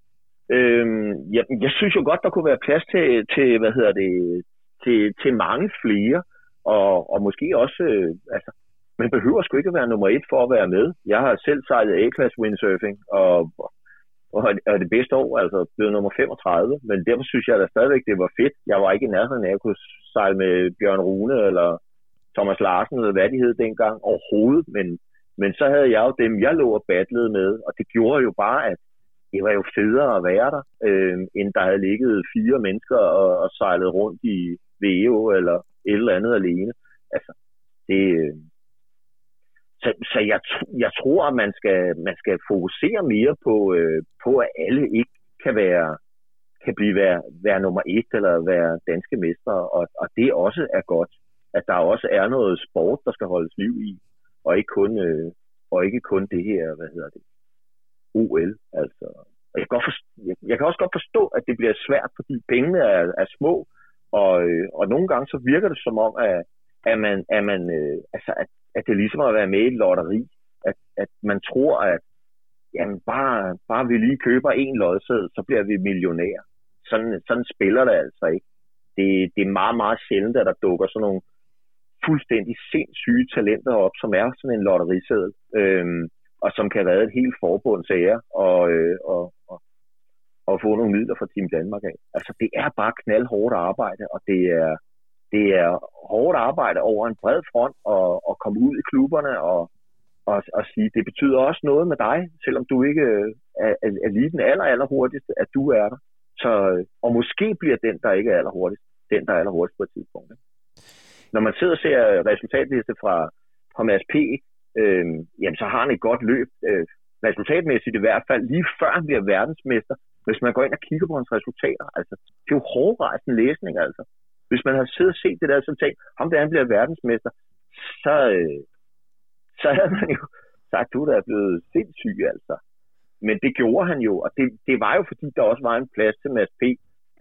øhm, jeg, jeg synes jo godt, der kunne være plads til, til hvad hedder det, til, til mange flere, og, og måske også, øh, altså, man behøver sgu ikke at være nummer et for at være med. Jeg har selv sejlet A-class windsurfing, og, og og det bedste år, altså blev nummer 35, men derfor synes jeg da stadigvæk, det var fedt. Jeg var ikke i nærheden af at kunne sejle med Bjørn Rune eller Thomas Larsen, eller hvad de hed dengang, overhovedet, men, men så havde jeg jo dem, jeg lå og battlede med, og det gjorde jo bare, at det var jo federe at være der, øh, end der havde ligget fire mennesker og, og sejlet rundt i VEO eller et eller andet alene. Altså, det, øh, så, så jeg, jeg tror, at man skal, man skal fokusere mere på, øh, på, at alle ikke kan være kan blive være, være nummer et eller være danske mester, og, og det også er godt, at der også er noget sport, der skal holdes liv i, og ikke kun, øh, og ikke kun det her, hvad hedder det, OL. Altså. Og jeg, kan godt forstå, jeg, kan også godt forstå, at det bliver svært, fordi pengene er, er små, og, øh, og nogle gange så virker det som om, at, at, man, at, man, øh, altså, at, at det er ligesom at være med i et lotteri. At, at man tror, at jamen, bare, bare vi lige køber en lodseddel, så bliver vi millionær. Sådan, sådan spiller det altså ikke. Det, det er meget, meget sjældent, at der dukker sådan nogle fuldstændig sindssyge talenter op, som er sådan en lotteriseddel. Øhm, og som kan redde et helt forbunds ære og, øh, og, og, og få nogle midler fra Team Danmark af. Altså, det er bare knaldhårdt arbejde, og det er, det er hårdt arbejde over en bred front og, og komme ud i klubberne og, og, og sige, det betyder også noget med dig, selvom du ikke øh, er, er, lige den aller, aller hurtigste, at du er der. Så, øh, og måske bliver den, der ikke er allerhurtigst, den, der er allerhurtigst på et tidspunkt. Ikke? Når man sidder og ser resultatliste fra, fra Mads P., øh, jamen så har han et godt løb, øh, resultatmæssigt i hvert fald, lige før han bliver verdensmester, hvis man går ind og kigger på hans resultater. Altså, det er jo hårdrejsen læsning, altså. Hvis man har siddet og set det der så tænkt, ham der han bliver verdensmester, så, øh, så havde man jo sagt, du der er blevet sindssyg, altså. Men det gjorde han jo, og det, det var jo fordi, der også var en plads til Mads P.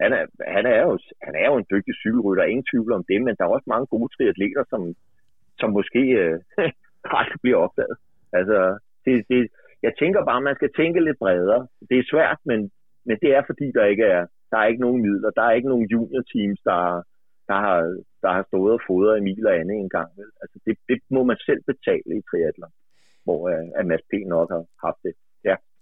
Han er, han er, jo, han er jo en dygtig cykelrytter, ingen tvivl om det, men der er også mange gode triatleter, som, som måske øh, aldrig bliver opdaget. Altså, det, det, jeg tænker bare, at man skal tænke lidt bredere. Det er svært, men, men det er fordi, der ikke er, Der er ikke nogen midler. Der er ikke nogen junior-teams, der, der, har, der har stået og fodret Emil og Anne en gang. Vel? Altså, det, det må man selv betale i triathlon, hvor uh, at Mads P. nok har haft det.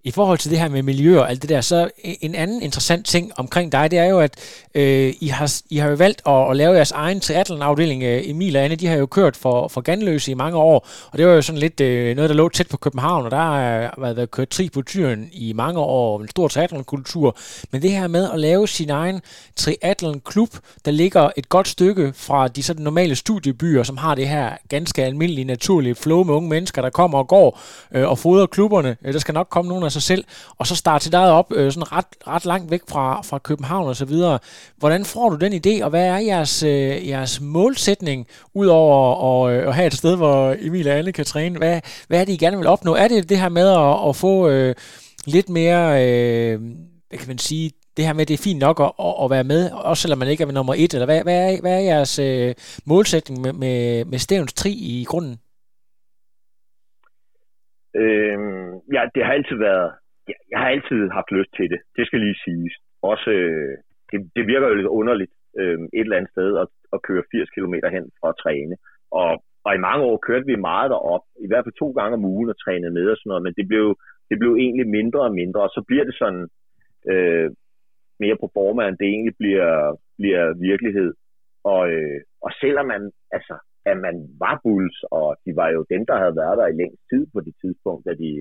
I forhold til det her med miljø og alt det der, så en anden interessant ting omkring dig, det er jo, at øh, I, har, I har jo valgt at, at lave jeres egen triathlon-afdeling. Øh, Emil og Anne, de har jo kørt for, for Ganløse i mange år, og det var jo sådan lidt øh, noget, der lå tæt på København, og der har øh, været, været kørt tri på tyren i mange år, en stor triathlon-kultur. Men det her med at lave sin egen triathlon-klub, der ligger et godt stykke fra de sådan normale studiebyer, som har det her ganske almindelige, naturlige flow med unge mennesker, der kommer og går øh, og fodrer klubberne. Øh, der skal nok komme nogle af sig selv, og så starte sit eget op øh, sådan ret, ret langt væk fra, fra København og så videre. Hvordan får du den idé, og hvad er jeres, øh, jeres målsætning, udover at, øh, at have et sted, hvor Emil og Anne kan træne? Hvad, hvad er det, I gerne vil opnå? Er det det her med at, at få øh, lidt mere, øh, hvad kan man sige, det her med, at det er fint nok at, at være med, også selvom man ikke er nummer et, eller hvad, hvad, er, hvad er jeres øh, målsætning med, med, med Stævns Tri i grunden? Øhm, ja, det har altid været, jeg, jeg har altid haft lyst til det. Det skal lige siges. Også, øh, det, det virker jo lidt underligt øh, et eller andet sted at, at køre 80 km hen for at træne. Og, og i mange år kørte vi meget derop, i hvert fald to gange om ugen og trænede med og sådan noget, men det blev, det blev egentlig mindre og mindre, og så bliver det sådan øh, mere på form, end det egentlig bliver, bliver virkelighed. Og, øh, og selvom man, altså, at man var Bulls, og de var jo dem, der havde været der i længst tid på det tidspunkt, da de,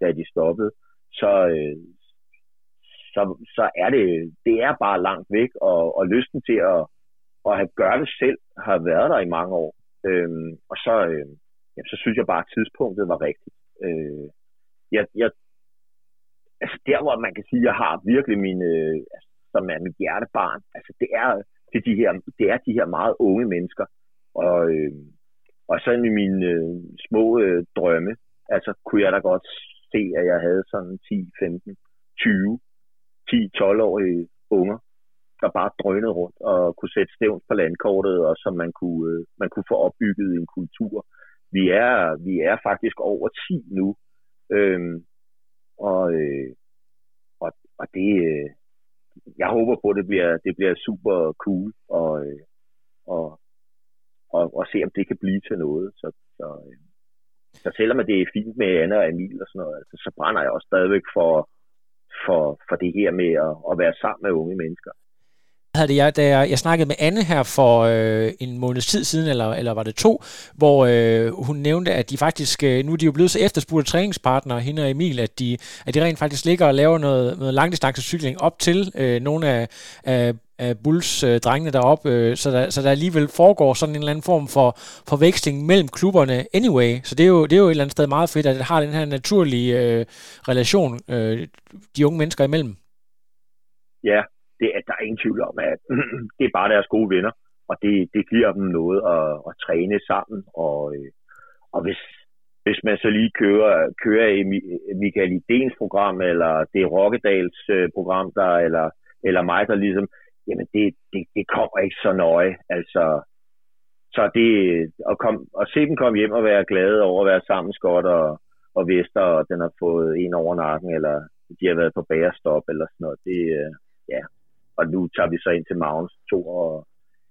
da de stoppede, så, øh, så, så er det, det er bare langt væk, og, og lysten til at, at have gøre det selv har været der i mange år. Øhm, og så, øh, jamen, så synes jeg bare, at tidspunktet var rigtigt. Øh, jeg, jeg, altså der, hvor man kan sige, at jeg har virkelig min, altså, som er mit hjertebarn, altså det er, det, er de her, det er de her meget unge mennesker, og, øh, og så i mine øh, små øh, drømme, altså kunne jeg da godt se, at jeg havde sådan 10, 15, 20, 10, 12-årige unger, der bare drønede rundt og kunne sætte stævns på landkortet, og som man kunne, øh, man kunne få opbygget en kultur. Vi er, vi er faktisk over 10 nu, øh, og, øh, og, og det, øh, jeg håber på, at det bliver, det bliver super cool, og, øh, og, og, og se, om det kan blive til noget. Så, så, øh, så selvom det er fint med Anna og Emil og sådan noget, altså, så brænder jeg også stadigvæk for, for, for det her med at, at være sammen med unge mennesker havde jeg, da jeg, jeg snakkede med Anne her for øh, en måneds tid siden, eller, eller var det to, hvor øh, hun nævnte, at de faktisk, øh, nu er de jo blevet så efterspurgte træningspartnere, hende og Emil, at de, at de rent faktisk ligger og laver noget, noget langdistancecykling op til øh, nogle af, af, af Bulls-drengene øh, deroppe, øh, så, der, så der alligevel foregår sådan en eller anden form for forveksling mellem klubberne anyway. Så det er jo, det er jo et eller andet sted meget fedt, at det har den her naturlige øh, relation, øh, de unge mennesker imellem. Ja, det, at der er ingen tvivl om, at det er bare deres gode venner, og det, det giver dem noget at, at træne sammen, og, øh, og hvis, hvis man så lige kører, kører i Michael Idens program, eller det er Rokkedals øh, program, der, eller, eller mig, der ligesom, jamen det, det, det kommer ikke så nøje, altså, så det, at, kom, og se dem komme hjem og være glade over at være sammen, Scott og, og Vester, og den har fået en over nakken, eller de har været på bagerstop, eller sådan noget, det, øh, ja, og nu tager vi så ind til Magnus to, og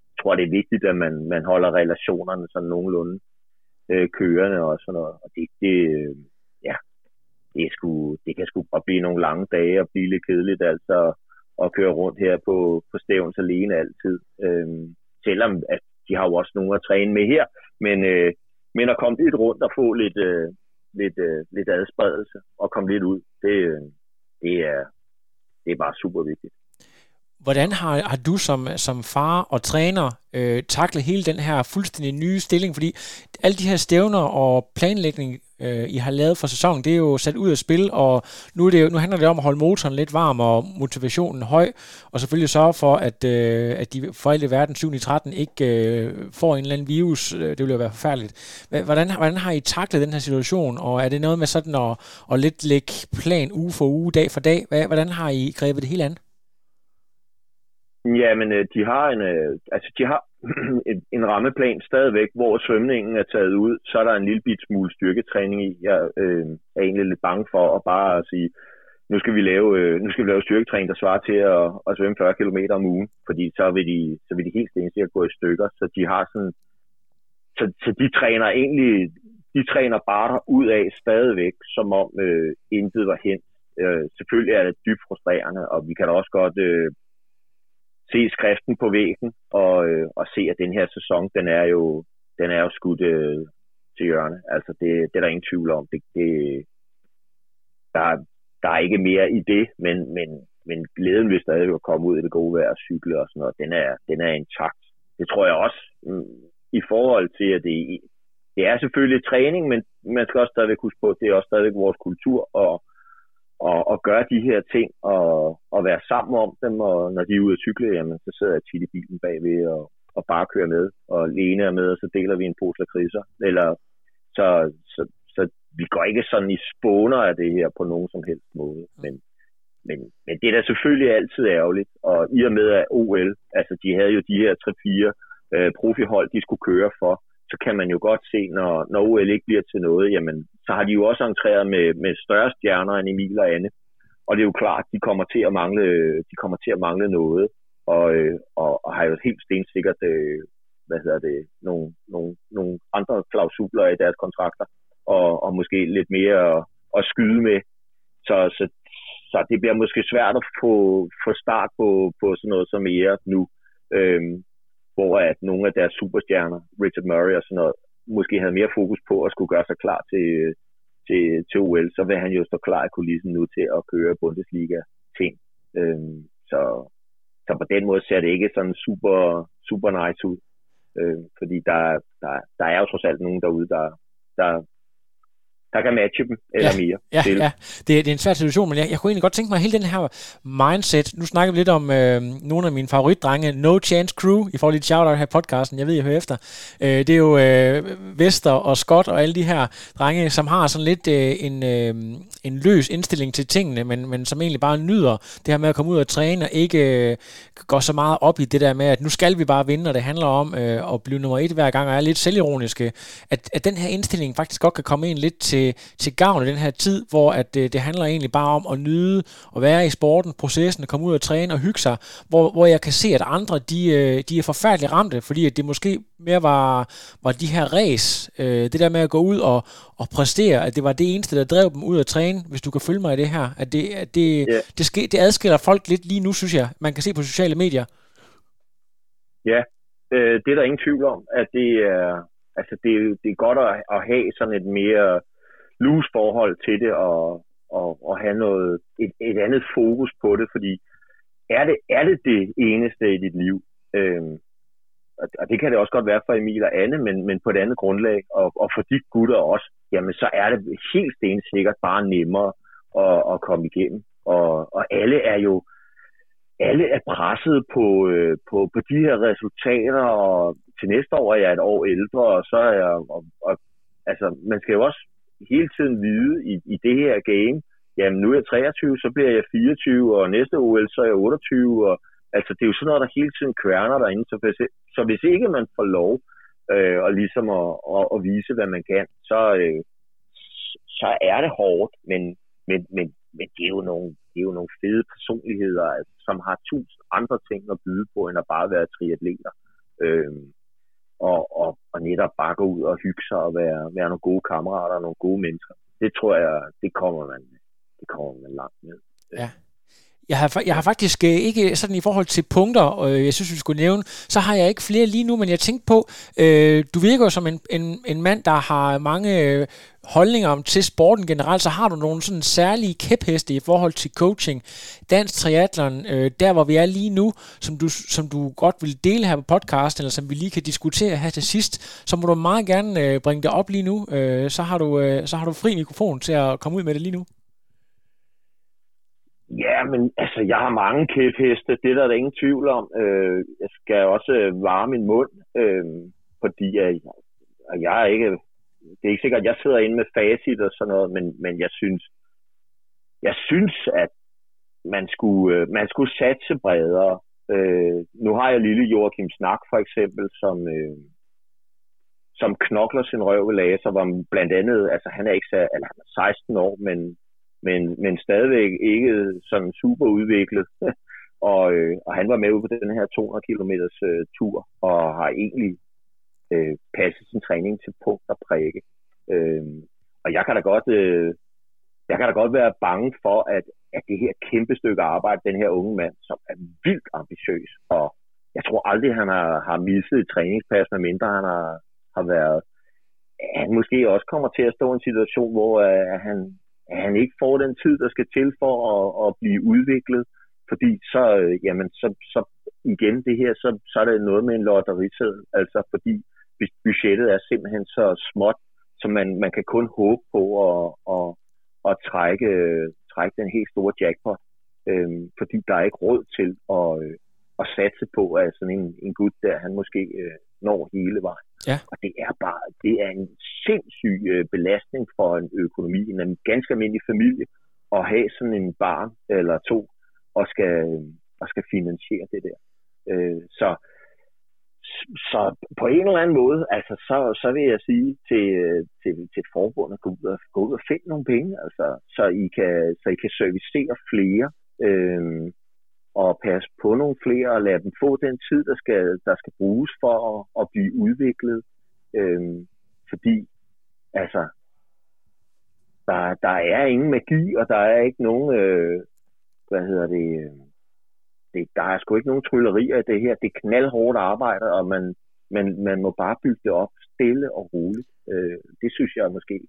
jeg tror, det er vigtigt, at man, man holder relationerne sådan nogenlunde øh, kørende og sådan noget. Og det, det øh, ja, det, er sgu, det kan sgu bare blive nogle lange dage og blive lidt kedeligt, altså at køre rundt her på, på stævns alene altid. Øh, selvom at de har jo også nogen at træne med her, men, øh, men at komme lidt rundt og få lidt, øh, lidt, øh, lidt adspredelse og komme lidt ud, det, øh, det, er, det er bare super vigtigt. Hvordan har, har du som, som far og træner øh, taklet hele den her fuldstændig nye stilling? Fordi alle de her stævner og planlægning, øh, I har lavet for sæsonen, det er jo sat ud af spil, og nu, er det jo, nu handler det om at holde motoren lidt varm og motivationen høj, og selvfølgelig sørge for, at, øh, at de for alle i verden 7 i 13 ikke øh, får en eller anden virus. Øh, det ville jo være forfærdeligt. Hvordan, hvordan har I taklet den her situation, og er det noget med sådan at, at lidt lægge plan uge for uge, dag for dag? Hvordan har I grebet det hele an? Ja, men øh, de har en, øh, altså de har en, en rammeplan stadigvæk, hvor svømningen er taget ud. Så er der en lille bit smule styrketræning i. Jeg øh, er egentlig lidt bange for at bare sige, nu skal vi lave, øh, nu skal vi lave styrketræning, der svarer til at, at svømme 40 km om ugen, fordi så vil de, så vil de helt stensikkert gå i stykker, så de har sådan, så, så de træner egentlig, de træner bare ud af stadigvæk, som om øh, intet var hen. Øh, selvfølgelig er det dybt frustrerende, og vi kan da også godt øh, se skriften på væggen, og, øh, og se, at den her sæson, den er jo, den er jo skudt øh, til hjørne. Altså, det, det er der ingen tvivl om. Det, det, der, der er ikke mere i det, men, men, men glæden ved stadig at komme ud i det gode vejr og cykle og sådan noget, den er, den er intakt. Det tror jeg også mm, i forhold til, at det, det er selvfølgelig træning, men man skal også stadigvæk huske på, at det er også stadigvæk vores kultur og, og, og gøre de her ting og, og være sammen om dem, og når de er ude at cykle, jamen, så sidder jeg tit i bilen bagved og, og bare kører med, og Lene er med, og så deler vi en pose lakridser. Eller, så, så, så vi går ikke sådan i spåner af det her på nogen som helst måde. Men, men, men det er da selvfølgelig altid ærgerligt, og i og med at OL, altså de havde jo de her 3-4 øh, profihold, de skulle køre for, så kan man jo godt se, når, når OL ikke bliver til noget, jamen, så har de jo også entreret med, med større stjerner end Emil og Anne. Og det er jo klart, de kommer til at mangle, de kommer til at mangle noget, og, øh, og, og har jo helt stensikkert øh, hvad hedder det, nogle, nogle, nogle andre klausuler i deres kontrakter, og, og måske lidt mere at, at skyde med. Så, så, så det bliver måske svært at få, få start på, på sådan noget som mere nu. Øhm, hvor at nogle af deres superstjerner, Richard Murray og sådan noget, måske havde mere fokus på at skulle gøre sig klar til, til, til OL, så vil han jo stå klar i kulissen nu til at køre Bundesliga-ting. Øhm, så, så på den måde ser det ikke sådan super, super nice ud. Øhm, fordi der, der, der er jo trods alt nogen derude, der, der, der kan matche dem, eller ja, mere. Ja, ja. Det, det er en svær situation, men jeg, jeg kunne egentlig godt tænke mig hele den her mindset. Nu snakker vi lidt om øh, nogle af mine favoritdrenge, No Chance Crew, i forhold til shout-out her i podcasten. Jeg ved, jeg hører efter. Øh, det er jo øh, Vester og Scott og alle de her drenge, som har sådan lidt øh, en, øh, en løs indstilling til tingene, men, men som egentlig bare nyder det her med at komme ud og træne, og ikke øh, går så meget op i det der med, at nu skal vi bare vinde, og det handler om øh, at blive nummer et hver gang, og er lidt selvironiske. At, at den her indstilling faktisk godt kan komme ind lidt til til, til gavn i den her tid, hvor at det, det handler egentlig bare om at nyde og være i sporten, processen, at komme ud og træne og hygge sig, hvor, hvor jeg kan se, at andre, de, øh, de er forfærdeligt ramte, fordi at det måske mere var, var de her ræs, øh, det der med at gå ud og, og præstere, at det var det eneste, der drev dem ud at træne, hvis du kan følge mig i det her. At det, at det, yeah. det, ske, det adskiller folk lidt lige nu, synes jeg, man kan se på sociale medier. Ja, øh, det er der ingen tvivl om, at det er, altså det, det er godt at, at have sådan et mere loose forhold til det og, og, og have noget, et, et andet fokus på det, fordi er det, er det det eneste i dit liv? Øhm, og det kan det også godt være for Emil og Anne, men, men på et andet grundlag, og, og for de gutter også, jamen så er det helt stensikkert bare nemmere at, at komme igennem. Og, og alle er jo alle er presset på, øh, på, på de her resultater, og til næste år er jeg et år ældre, og så er jeg, og, og, altså man skal jo også hele tiden vide i, i det her game, jamen nu er jeg 23, så bliver jeg 24, og næste OL så er jeg 28, og altså det er jo sådan noget, der hele tiden kværner derinde, så hvis, så hvis ikke man får lov øh, og ligesom at, at, at vise, hvad man kan, så, øh, så er det hårdt, men, men, men, men det, er jo nogle, det er jo nogle fede personligheder, altså, som har tusind andre ting at byde på, end at bare være triatleter. Øh, og, og, og netop bare gå ud og hygge sig og være, være nogle gode kammerater og nogle gode mennesker. Det tror jeg, det kommer man, det kommer man langt med. Ja. Jeg har, jeg har faktisk øh, ikke sådan i forhold til punkter, øh, jeg synes, vi skulle nævne, så har jeg ikke flere lige nu, men jeg tænkte på, øh, du virker jo som en, en, en mand, der har mange øh, holdninger om til sporten generelt, så har du nogle sådan særlige kæpheste i forhold til coaching, dansk triathlon, øh, der hvor vi er lige nu, som du, som du godt vil dele her på podcast, eller som vi lige kan diskutere her til sidst, så må du meget gerne øh, bringe det op lige nu, øh, så, har du, øh, så har du fri mikrofon til at komme ud med det lige nu. Ja, men altså, jeg har mange kæpheste, det er der, ingen tvivl om. Øh, jeg skal også øh, varme min mund, øh, fordi øh, jeg, jeg er ikke, det er ikke sikkert, at jeg sidder inde med facit og sådan noget, men, men jeg synes, jeg synes, at man skulle, øh, man skulle satse bredere. Øh, nu har jeg lille Joachim Snak for eksempel, som, øh, som knokler sin røv i laser, hvor blandt andet, altså han er ikke så, eller han er 16 år, men men, men stadigvæk ikke sådan super udviklet. og, øh, og han var med ude på den her 200 km øh, tur, og har egentlig øh, passet sin træning til punkt og prikke. Øh, og jeg kan da godt, øh, jeg kan da godt være bange for, at, at det her kæmpe stykke arbejde, den her unge mand, som er vildt ambitiøs, og jeg tror aldrig, han har, har misset et træningspas, medmindre han har, har været, han måske også kommer til at stå i en situation, hvor uh, han, han ikke får den tid, der skal til for at, at blive udviklet, fordi så, øh, jamen, så, så igen det her, så, så er det noget med en lotterisæd, altså fordi budgettet er simpelthen så småt, så man, man kan kun håbe på at, at, at trække, trække den helt store jackpot, øh, fordi der er ikke råd til at, øh, at satse på, at sådan en, en gut der, han måske øh, når hele vejen. Ja. Og det er bare, det er en sindssyg øh, belastning for en økonomi, en ganske almindelig familie, at have sådan en barn eller to, og skal, og skal finansiere det der. Øh, så så på en eller anden måde, altså, så, så vil jeg sige til, øh, til, til et forbund at gå ud, og, gå ud og finde nogle penge, altså, så, I kan, så I kan servicere flere øh, og passe på nogle flere og lade dem få den tid, der skal, der skal bruges for at, at blive udviklet. Øhm, fordi altså, der, der er ingen magi, og der er ikke nogen, øh, hvad hedder det, øh, det, der er sgu ikke nogen tryllerier i det her. Det er knaldhårdt arbejde, og man, man, man må bare bygge det op stille og roligt. Øh, det synes jeg måske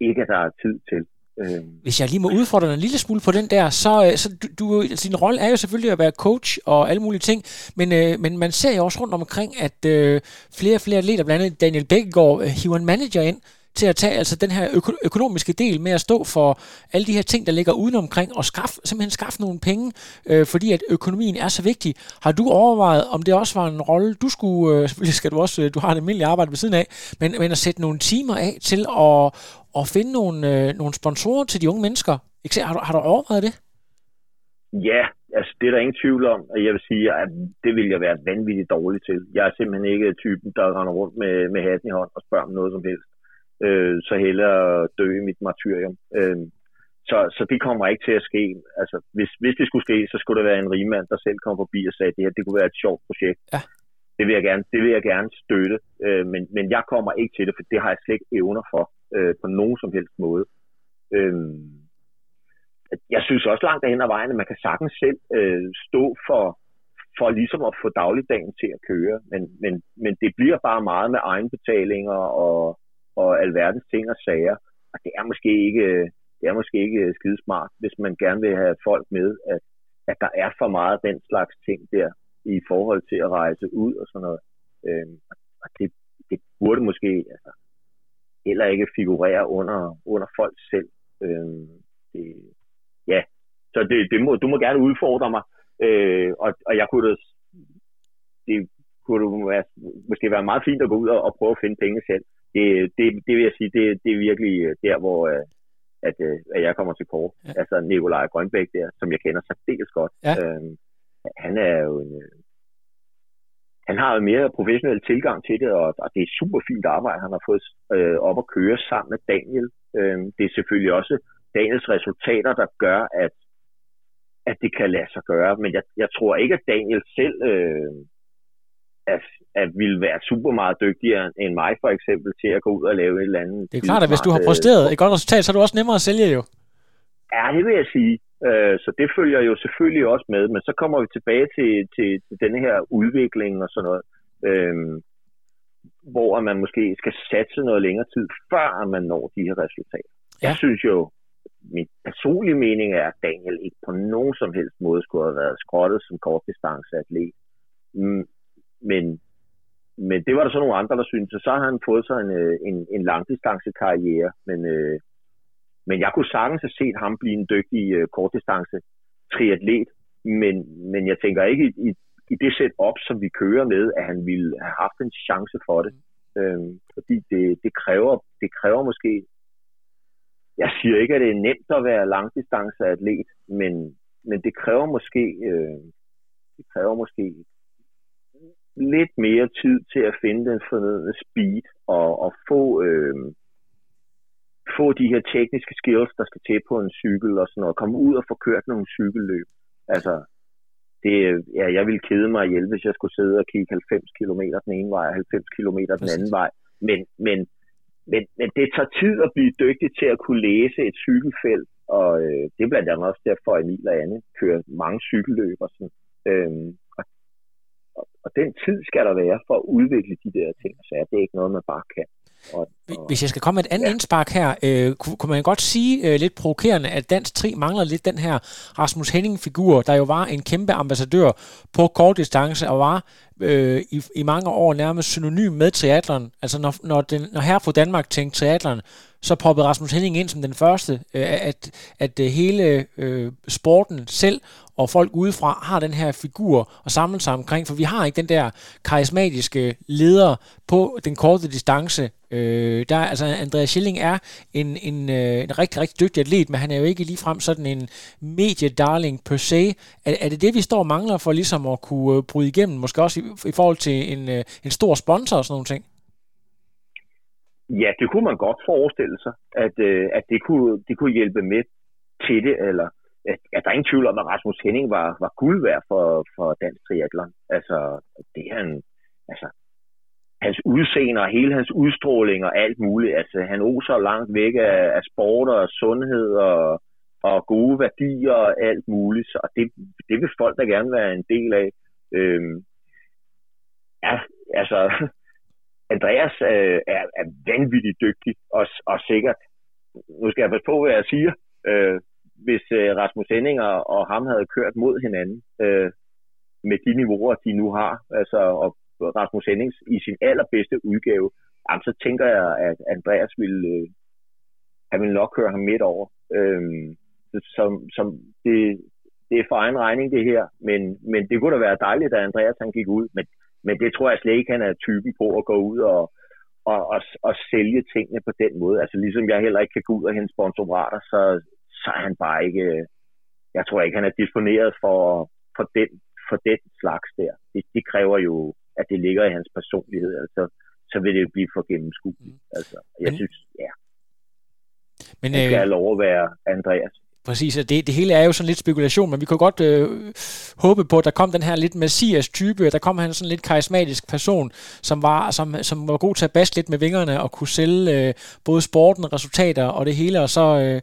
ikke, at der er tid til. Øhm. Hvis jeg lige må udfordre dig en lille smule på den der, så, øh, så du, du, din rolle er jo selvfølgelig at være coach og alle mulige ting, men, øh, men man ser jo også rundt omkring, at øh, flere og flere atleter, blandt andet Daniel Bækkegaard, øh, hiver en manager ind, til at tage altså den her øko- økonomiske del med at stå for alle de her ting, der ligger udenomkring, og skaffe, simpelthen skaffe nogle penge, øh, fordi at økonomien er så vigtig. Har du overvejet, om det også var en rolle, du skulle, øh, selvfølgelig skal du også, øh, du har et almindeligt arbejde ved siden af, men, men at sætte nogle timer af til at, at finde nogle, øh, nogle sponsorer til de unge mennesker? Har du, har du overvejet det? Ja, altså det er der ingen tvivl om, og jeg vil sige, at det vil jeg være vanvittigt dårlig til. Jeg er simpelthen ikke typen, der render rundt med, med hatten i hånd og spørger om noget som helst øh, så hellere dø i mit martyrium. Øh, så, så det kommer ikke til at ske. Altså, hvis, hvis det skulle ske, så skulle det være en rigmand, der selv kom forbi og sagde, at det her det kunne være et sjovt projekt. Ja. Det vil jeg gerne, det vil jeg gerne støtte, øh, men, men jeg kommer ikke til det, for det har jeg slet ikke evner for øh, på nogen som helst måde. Øh, jeg synes også langt derhen ad vejen, at man kan sagtens selv øh, stå for, for ligesom at få dagligdagen til at køre, men, men, men det bliver bare meget med egenbetalinger og, og alverdens ting og sager. Og det er måske ikke, det er måske ikke skidesmart, hvis man gerne vil have folk med, at, at der er for meget den slags ting der i forhold til at rejse ud og sådan noget. Øhm, og det, det burde måske altså, heller ikke figurere under, under folk selv. Øhm, det, ja, så det, det må, du må gerne udfordre mig, øh, og, og jeg kunne da, det kunne være, måske være meget fint at gå ud og, og prøve at finde penge selv det, det, det vil jeg sige, det, det er virkelig øh, der, hvor øh, at, øh, at jeg kommer til kort. Ja. Altså Nikolaj Grønbæk der, som jeg kender særdeles godt. Ja. Øhm, han er jo en, han har en mere professionel tilgang til det, og, og det er super fint arbejde, han har fået øh, op at køre sammen med Daniel. Øhm, det er selvfølgelig også Daniels resultater, der gør, at, at det kan lade sig gøre. Men jeg, jeg tror ikke, at Daniel selv øh, at, at ville være super meget dygtigere end mig for eksempel til at gå ud og lave et eller andet. Det er klart, at hvis du har præsteret et godt resultat, så er det også nemmere at sælge jo. Ja, det vil jeg sige. Øh, så det følger jo selvfølgelig også med, men så kommer vi tilbage til, til, til denne her udvikling og sådan noget, øhm, hvor man måske skal satse noget længere tid, før man når de her resultater. Ja. Jeg synes jo, min personlige mening er, at Daniel ikke på nogen som helst måde skulle have været skrottet som kortdistanceatlet. Mm, men, men det var der så nogle andre, der syntes, så har han fået sig en, øh, en, en langdistancekarriere, men, øh, men jeg kunne sagtens have set ham blive en dygtig øh, kortdistance triatlet, men, men jeg tænker ikke i, i, i det setup, som vi kører med, at han ville have haft en chance for det. Øh, fordi det, det, kræver, det kræver måske, jeg siger ikke, at det er nemt at være langdistanceatlet, men, men det kræver måske, øh, det kræver måske lidt mere tid til at finde den fornødne speed og, og få, øh, få de her tekniske skills, der skal til på en cykel og sådan noget. Komme ud og få kørt nogle cykelløb. Altså, det, ja, jeg ville kede mig ihjel, hvis jeg skulle sidde og kigge 90 km den ene vej og 90 km den anden vej. Men, men, men, men det tager tid at blive dygtig til at kunne læse et cykelfelt, og øh, det er blandt andet også derfor, at Emil og Anne kører mange cykelløb og sådan. Øhm, og, og, og den tid skal der være for at udvikle de der ting, så det er ikke noget, man bare kan. Og, og, Hvis jeg skal komme med et andet ja. indspark her, øh, kunne, kunne man godt sige øh, lidt provokerende, at Dansk 3 mangler lidt den her Rasmus Henning-figur, der jo var en kæmpe ambassadør på kort distance og var øh, i, i mange år nærmest synonym med triathlon. Altså når, når, den, når her på Danmark tænkte triathlon, så poppede Rasmus Henning ind som den første, øh, at, at øh, hele øh, sporten selv og folk udefra har den her figur og samle sig omkring, for vi har ikke den der karismatiske leder på den korte distance. Øh, Øh, der, altså Andreas Schilling er en, en, øh, en rigtig, rigtig dygtig atlet, men han er jo ikke ligefrem sådan en mediedarling per se. Er, er det det, vi står og mangler for ligesom at kunne øh, bryde igennem, måske også i, i forhold til en, øh, en stor sponsor og sådan nogle ting? Ja, det kunne man godt forestille sig, at, øh, at det, kunne, det kunne hjælpe med til det, eller at der er ingen tvivl om, at Rasmus Henning var, var guld værd for, for dansk triathlon. Altså, det er han, altså, hans udseende og hele hans udstråling og alt muligt. Altså, han oser langt væk af, af sport og sundhed og, og gode værdier og alt muligt. Så det, det vil folk da gerne være en del af. Øhm, ja, altså, Andreas øh, er, er vanvittigt dygtig og, og sikkert. Nu skal jeg passe på, hvad jeg siger. Øh, hvis øh, Rasmus Henninger og ham havde kørt mod hinanden øh, med de niveauer, de nu har, altså og Rasmus Hennings i sin allerbedste udgave, jamen, så tænker jeg, at Andreas ville, øh, han ville nok køre ham midt over. Øhm, som, som det, det er for egen regning det her, men, men det kunne da være dejligt, at Andreas han gik ud, men, men det tror jeg slet ikke, han er typen på at gå ud og, og, og, og sælge tingene på den måde. Altså ligesom jeg heller ikke kan gå ud og hente sponsorater, så, så er han bare ikke, jeg tror ikke, han er disponeret for, for, den, for den slags der. Det, det kræver jo, at det ligger i hans personlighed, altså, så vil det jo blive for gennemskueligt. Mm. Altså, jeg men, synes, ja. Men, det skal øh, lov at være Andreas. Præcis, og det, det hele er jo sådan lidt spekulation, men vi kunne godt øh, håbe på, at der kom den her lidt messias-type, der kom han sådan lidt karismatisk person, som var, som, som var god til at baske lidt med vingerne og kunne sælge øh, både sporten, resultater og det hele, og så øh,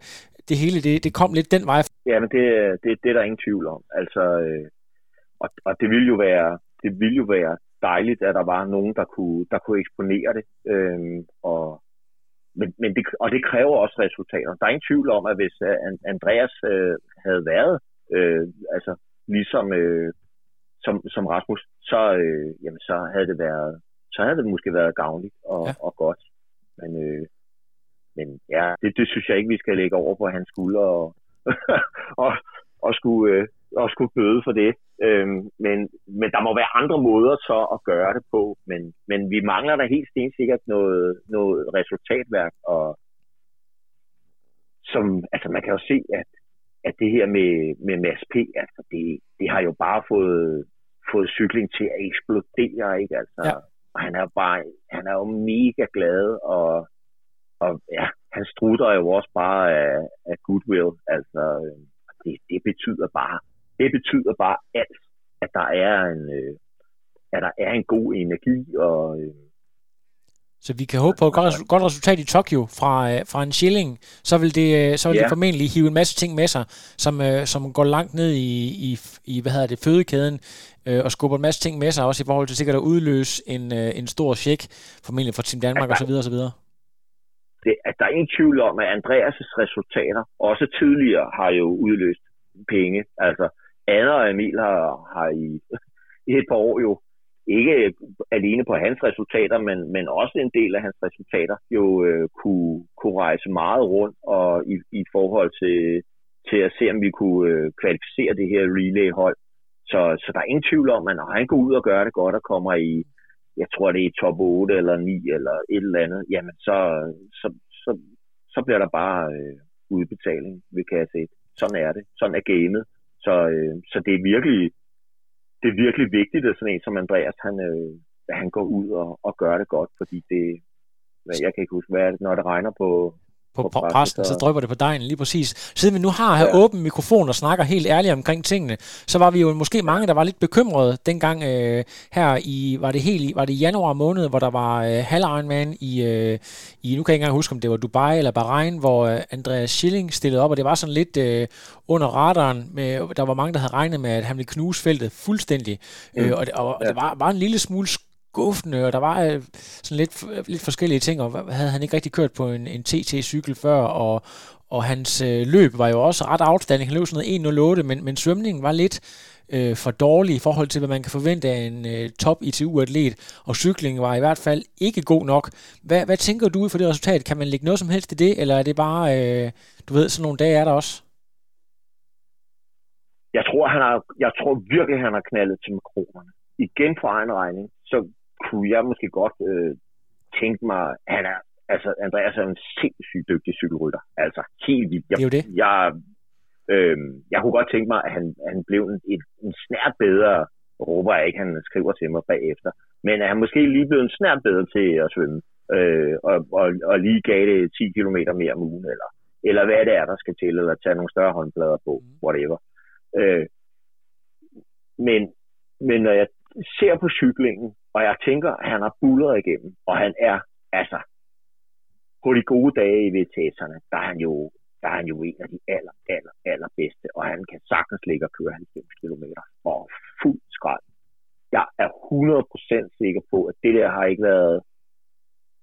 det hele, det, det kom lidt den vej. Ja, men det, det, det er der ingen tvivl om. Altså, øh, og, og det ville jo være, det ville jo være dejligt, at der var nogen, der kunne, der kunne eksponere det. Øh, og, men, men det, og det kræver også resultater. Der er ingen tvivl om, at hvis uh, Andreas øh, havde været øh, altså ligesom øh, som, som Rasmus, så, øh, jamen, så havde det været så havde det måske været gavnligt og, ja. og godt. Men, øh, men ja, det, det synes jeg ikke, vi skal lægge over på hans skulder og, og, og, skulle, øh, og skulle bøde for det. Øhm, men, men der må være andre måder så at gøre det på. Men, men vi mangler da helt stensikkert noget, noget resultatværk. Og som, altså man kan jo se, at, at det her med, med Mads P., altså det, det har jo bare fået, fået cykling til at eksplodere, ikke? Altså, ja. Og han er bare, han er jo mega glad, og og ja, han strutter jo også bare af, af goodwill. Altså, det, det betyder bare, det betyder bare alt, at der er en, øh, at der er en god energi og øh, så vi kan håbe på et godt, godt resultat i Tokyo fra, øh, fra en shilling. Så vil det, øh, så vil yeah. det formentlig hive en masse ting med sig, som, øh, som går langt ned i, i, i hvad hedder det, fødekæden, øh, og skubber en masse ting med sig, også i forhold til sikkert at udløse en, øh, en stor check, formentlig fra Team Danmark osv. osv det, at der er ingen tvivl om, at Andreas' resultater også tidligere har jo udløst penge. Altså, Anna og Emil har, har i, i et par år jo ikke alene på hans resultater, men, men også en del af hans resultater jo øh, kunne, kunne rejse meget rundt og i, i forhold til, til at se, om vi kunne øh, kvalificere det her relay-hold. Så, så der er ingen tvivl om, at når han går ud og gør det godt og kommer i, jeg tror det er top 8 eller 9 eller et eller andet, jamen så, så, så, så bliver der bare øh, udbetaling ved kasse 1. Sådan er det. Sådan er gamet. Så, øh, så det er virkelig det er virkelig vigtigt, at sådan en som Andreas, han, øh, han går ud og, og gør det godt, fordi det, jeg kan ikke huske, hvad er det, når det regner på på, på præsten, så drypper det på dejen, lige præcis. Siden vi nu har her ja. åben mikrofon og snakker helt ærligt omkring tingene, så var vi jo måske mange, der var lidt bekymrede dengang øh, her i, var det helt var det januar måned, hvor der var øh, halv Ironman i, øh, i, nu kan jeg ikke engang huske, om det var Dubai eller Bahrain, hvor øh, Andreas Schilling stillede op, og det var sådan lidt øh, under radaren, med, der var mange, der havde regnet med, at han ville knuse feltet fuldstændig, mm. øh, og, det, og ja. det var, var en lille smule skuffende, og der var øh, sådan lidt, lidt forskellige ting, og havde han ikke rigtig kørt på en, en TT-cykel før, og, og hans øh, løb var jo også ret outstanding. Han løb sådan noget 1.08, men, men svømningen var lidt øh, for dårlig i forhold til, hvad man kan forvente af en øh, top ITU-atlet, og cyklingen var i hvert fald ikke god nok. Hvad, hvad tænker du ud for det resultat? Kan man lægge noget som helst i det, eller er det bare, øh, du ved, sådan nogle dage er der også? Jeg tror, han har, jeg tror virkelig, han har knaldet til makronerne. Igen på egen regning, så kunne jeg måske godt øh, tænke mig, han er, altså Andreas er en sindssygt dygtig cykelrytter. Altså helt vildt. Jeg, det er jo det. Jeg, øh, jeg kunne godt tænke mig, at han, han blev en, en, en snært bedre, råber jeg ikke, han skriver til mig bagefter, men er han måske lige blevet en snært bedre til at svømme, øh, og, og, og lige gav det 10 km mere om ugen, eller, eller hvad det er, der skal til, eller tage nogle større håndblader på, mm. whatever. Øh, men, men når jeg ser på cyklingen, og jeg tænker, at han har bullet igennem, og han er, altså, på de gode dage i VTS'erne, der er han jo, der er han jo en af de aller, aller, aller bedste, og han kan sagtens ligge og køre 90 km for fuld skrald. Jeg er 100% sikker på, at det der har ikke været,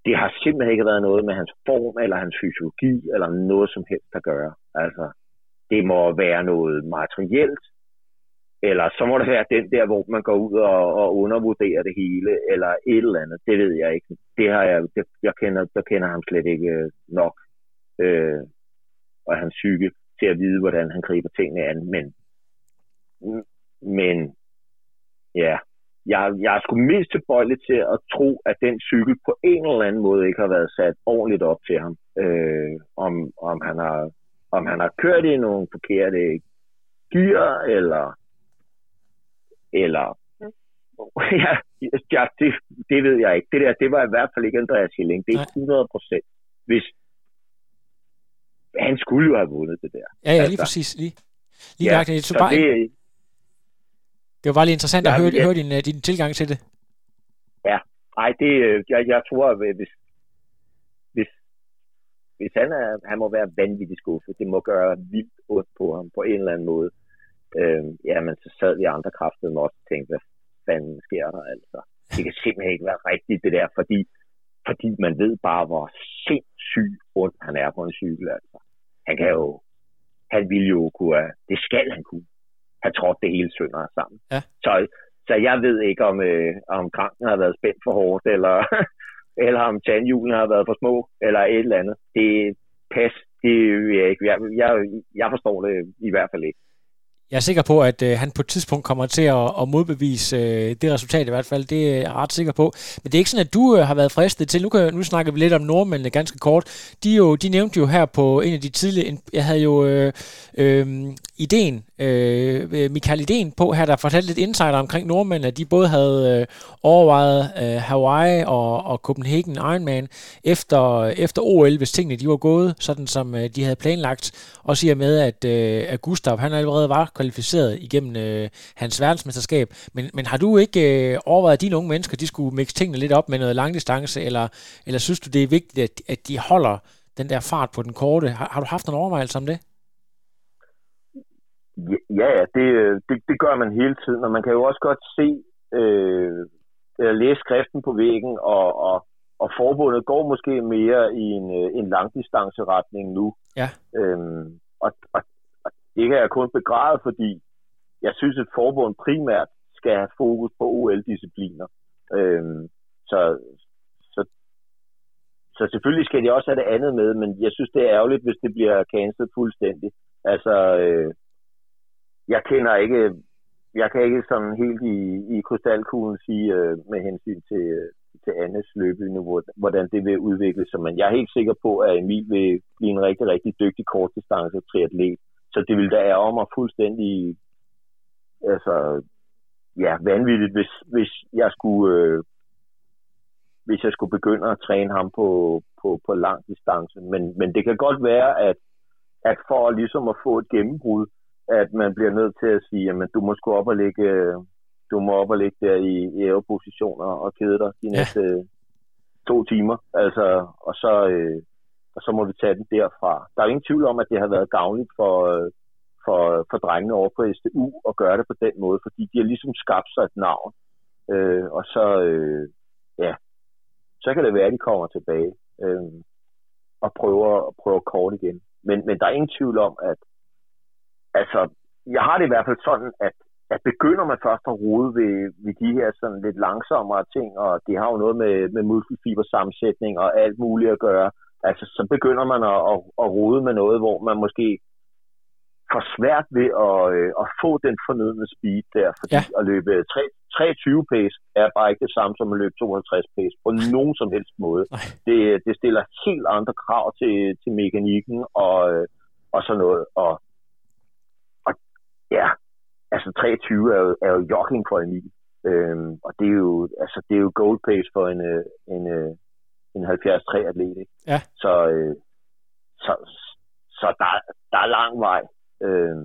det har simpelthen ikke været noget med hans form, eller hans fysiologi, eller noget som helst at gøre. Altså, det må være noget materielt, eller så må det være den der, hvor man går ud og, og undervurderer det hele, eller et eller andet. Det ved jeg ikke. Det har jeg, det, jeg kender, der kender ham slet ikke øh, nok. Øh, og hans psyke til at vide, hvordan han griber tingene an. Men, men ja, jeg, jeg er sgu mest tilbøjelig til at tro, at den cykel på en eller anden måde ikke har været sat ordentligt op til ham. Øh, om, om, han har, om han har kørt i nogle forkerte gear, eller eller ja, ja det, det ved jeg ikke. Det der, det var i hvert fald ikke Andreas Hilling. Det er 100 procent. Hvis han skulle jo have vundet det der. Ja, ja, lige altså, præcis. Lige, lige ja, det, så bare, det, det var bare lige interessant ja, at høre, ja. høre din, øh, din tilgang til det. Ja, nej, det, øh, jeg, jeg tror, at hvis, hvis, hvis han, er, han må være vanvittigt skuffet, det må gøre vildt ondt på ham på en eller anden måde øh, jamen så sad vi andre kræfter med også og tænkte, hvad fanden sker der altså? Det kan simpelthen ikke være rigtigt det der, fordi, fordi man ved bare, hvor sindssygt ondt han er på en cykel. Altså. Han kan jo, han vil jo kunne, det skal han kunne, have trådt det hele sønder sammen. Ja. Så, så jeg ved ikke, om, øh, om kranken har været spændt for hårdt, eller, eller om tandhjulene har været for små, eller et eller andet. Det pas, det jeg ikke. Jeg, jeg, jeg forstår det i hvert fald ikke. Jeg er sikker på, at øh, han på et tidspunkt kommer til at, at modbevise øh, det resultat i hvert fald. Det er jeg ret sikker på. Men det er ikke sådan, at du øh, har været fristet til. Nu, kan, nu snakker vi lidt om nordmændene ganske kort. De, jo, de nævnte jo her på en af de tidlige... Jeg havde jo øh, øh, ideen, øh, Michael Ideen på her, der fortalte lidt insider omkring nordmændene, at de både havde øh, overvejet øh, Hawaii og, og Copenhagen Ironman efter, efter OL, hvis tingene de var gået, sådan som øh, de havde planlagt. Og siger med, at, øh, at Gustav, han allerede var kvalificeret igennem øh, hans verdensmesterskab. Men, men har du ikke øh, overvejet, at de unge mennesker, de skulle mixe tingene lidt op med noget langdistance, eller, eller synes du, det er vigtigt, at, at de holder den der fart på den korte? Har, har du haft en overvejelse om det? Ja, det, det, det gør man hele tiden, og man kan jo også godt se, øh, læse skriften på væggen, og, og, og forbundet går måske mere i en, øh, en langdistanceretning nu. Ja. Øhm, og, og, det kan jeg kun begræde, fordi jeg synes, at forbund primært skal have fokus på OL-discipliner. Øhm, så, så, så selvfølgelig skal de også have det andet med, men jeg synes, det er ærgerligt, hvis det bliver cancelet fuldstændig. Altså, øh, jeg kender ikke, jeg kan ikke sådan helt i, i krystalkuglen sige øh, med hensyn til, øh, til Annes løbeniveau, hvordan det vil udvikle sig, men jeg er helt sikker på, at Emil vil blive en rigtig, rigtig dygtig kortdistance triatlet. Så det ville da ærge mig fuldstændig altså, ja, vanvittigt, hvis, hvis jeg skulle øh, hvis jeg skulle begynde at træne ham på, på, på lang distance. Men, men det kan godt være, at, at for ligesom at få et gennembrud, at man bliver nødt til at sige, at du må sgu op og ligge, du må op og ligge der i, i ævepositioner og kede dig de næste ja. to timer. Altså, og så, øh, og så må vi tage den derfra. Der er ingen tvivl om, at det har været gavnligt for, for, for drengene over på SDU at gøre det på den måde, fordi de har ligesom skabt sig et navn. Øh, og så, øh, ja, så kan det være, at de kommer tilbage øh, og prøver, prøver kort igen. Men, men der er ingen tvivl om, at altså, jeg har det i hvert fald sådan, at, at begynder man først at rode ved, ved de her sådan lidt langsommere ting, og det har jo noget med, med muskelfibersammensætning og alt muligt at gøre, altså så begynder man at, at, at rode med noget, hvor man måske får svært ved at, øh, at få den fornødne speed der, fordi ja. at løbe 3, 23 pace er bare ikke det samme som at løbe 52 pace på nogen som helst måde. Det, det stiller helt andre krav til, til mekanikken og, øh, og sådan noget. Og, og ja, altså 23 er jo, er jo jogging for Emil. Øhm, og det er jo, altså, det er jo gold pace for en, øh, en, en, en 73 atlet. Ikke? Ja. Så, øh, så, så der, der er lang vej øh,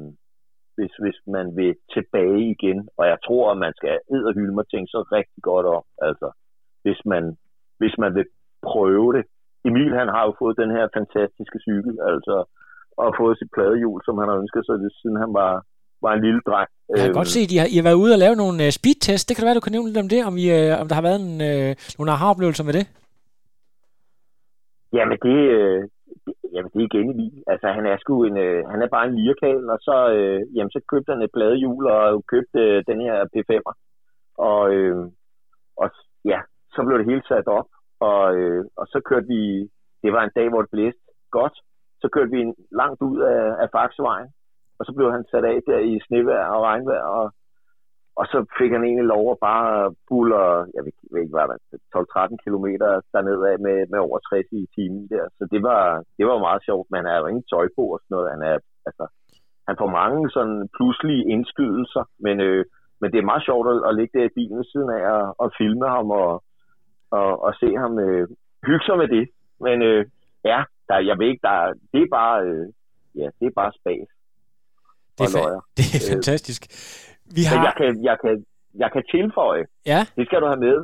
hvis, hvis man vil tilbage igen. Og jeg tror, at man skal hylde mig tænke så rigtig godt om, altså, hvis man, hvis man vil prøve det. Emil, han har jo fået den her fantastiske cykel, altså, og fået sit pladehjul, som han har ønsket sig, siden han var, var en lille dreng. Jeg kan øhm, godt se, at I har, I har været ude og lave nogle uh, speedtests. Det kan være, du kan nævne lidt om det, om, I, uh, om der har været en, uh, nogle aha-oplevelser med det. Jamen, det, uh, jamen det er igen Emil. Altså han er sgu en, øh, han er bare en lirkal, og så, øh, jamen, så købte han et bladehjul og købte øh, den her P5'er. Og, øh, og ja, så blev det hele sat op, og, øh, og så kørte vi, det var en dag, hvor det blæste godt, så kørte vi langt ud af, af Faxvejen, og så blev han sat af der i snevejr og regnvejr, og og så fik han egentlig lov at bare buller, jeg ved, jeg ved ikke, hvad der 12-13 km dernede med, med over 60 i timen der. Så det var, det var meget sjovt, men han har jo ingen tøj på og sådan noget. Han, er, altså, han får mange sådan pludselige indskydelser, men, øh, men det er meget sjovt at, at ligge der i bilen siden af og, og filme ham og, og, og se ham øh, hygge sig med det. Men øh, ja, der, jeg ved ikke, der, det er bare, øh, ja, det er bare spas. Det er, fa- det er fantastisk. Vi har... Men jeg kan, jeg, kan, jeg kan tilføje, ja. det skal du have med,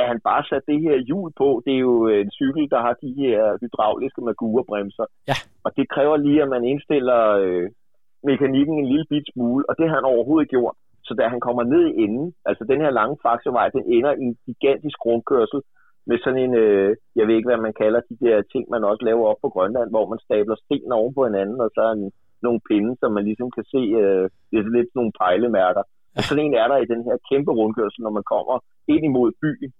at han bare satte det her hjul på. Det er jo en cykel, der har de her hydrauliske magurbremser. Ja. Og det kræver lige, at man indstiller øh, mekanikken en lille bit smule, og det har han overhovedet gjort. Så da han kommer ned i enden, altså den her lange faksevej, den ender i en gigantisk rundkørsel med sådan en, øh, jeg ved ikke, hvad man kalder de der ting, man også laver op på Grønland, hvor man stabler sten oven på hinanden, og så er en nogle pinde, som man ligesom kan se, øh, det er lidt nogle pejlemærker. Og sådan en er der i den her kæmpe rundkørsel, når man kommer ind imod byen,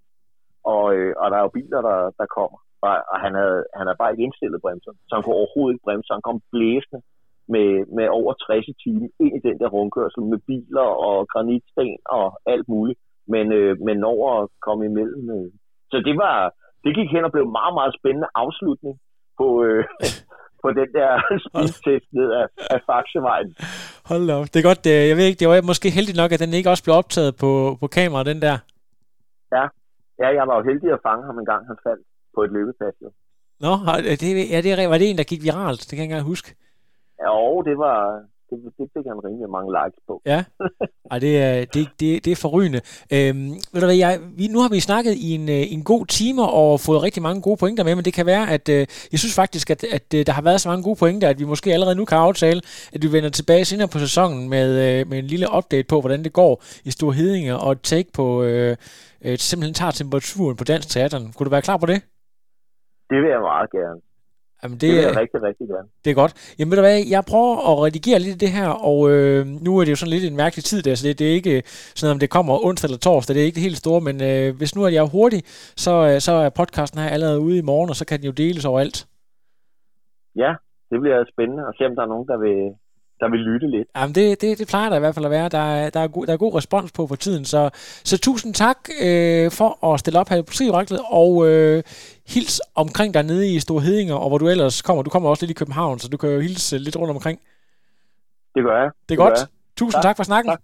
og, øh, og der er jo biler, der, der kommer. Og, og han, havde, han havde bare ikke indstillet bremser, så han kunne overhovedet ikke bremse. Han kom blæsende med, med over 60 timer ind i den der rundkørsel med biler og granitsten og alt muligt. Men, øh, men over at komme imellem. Øh. Så det var, det gik hen og blev meget, meget spændende afslutning på, øh, på den der speedtest ned af, af Faxevejen. Hold op. Det er godt, jeg ved ikke, det var måske heldigt nok, at den ikke også blev optaget på, på kamera, den der. Ja. ja, jeg var jo heldig at fange ham en gang, han faldt på et løbepas. Nå, det, ja, det, var det en, der gik viralt? Det kan jeg ikke engang huske. Ja, og det var, det, det fik han rimelig mange likes på. Ja, Ej, det, er, det, det, det er forrygende. Øhm, ved du hvad, jeg, vi, nu har vi snakket i en, øh, en god time og fået rigtig mange gode pointer med, men det kan være, at øh, jeg synes faktisk, at, at øh, der har været så mange gode pointer, at vi måske allerede nu kan aftale, at vi vender tilbage senere på sæsonen med, øh, med en lille update på, hvordan det går i Stor Hedinge, og et take på, øh, øh, simpelthen tager temperaturen på Dansk Teateren. Kunne du være klar på det? Det vil jeg meget gerne. Jamen, det, det vil jeg rigtig, rigtig gerne. Det er godt. Jamen ved du hvad, jeg prøver at redigere lidt det her, og øh, nu er det jo sådan lidt en mærkelig tid der, så det, det er ikke sådan, om det kommer onsdag eller torsdag, det er ikke det helt store, men øh, hvis nu er jeg er hurtig, så, øh, så er podcasten her allerede ude i morgen, og så kan den jo deles overalt. Ja, det bliver spændende at se, om der er nogen, der vil, der vil lytte lidt. Jamen det, det, det plejer der i hvert fald at være. Der er, der er, god, der er god respons på for tiden. Så, så tusind tak øh, for at stille op her på Trivraklet, og øh, hils omkring dig nede i Store Hedinger, og hvor du ellers kommer. Du kommer også lidt i København, så du kan jo hilse lidt rundt omkring. Det gør jeg. Det er det godt. Tusind tak, tak for snakken. Tak.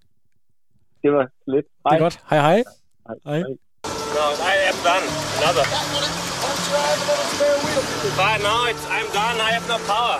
Det var lidt. Hej. Det er godt. Hej hej. hej. hej. hej. No, I am done. Another. But no, it's, I'm done. I have no power.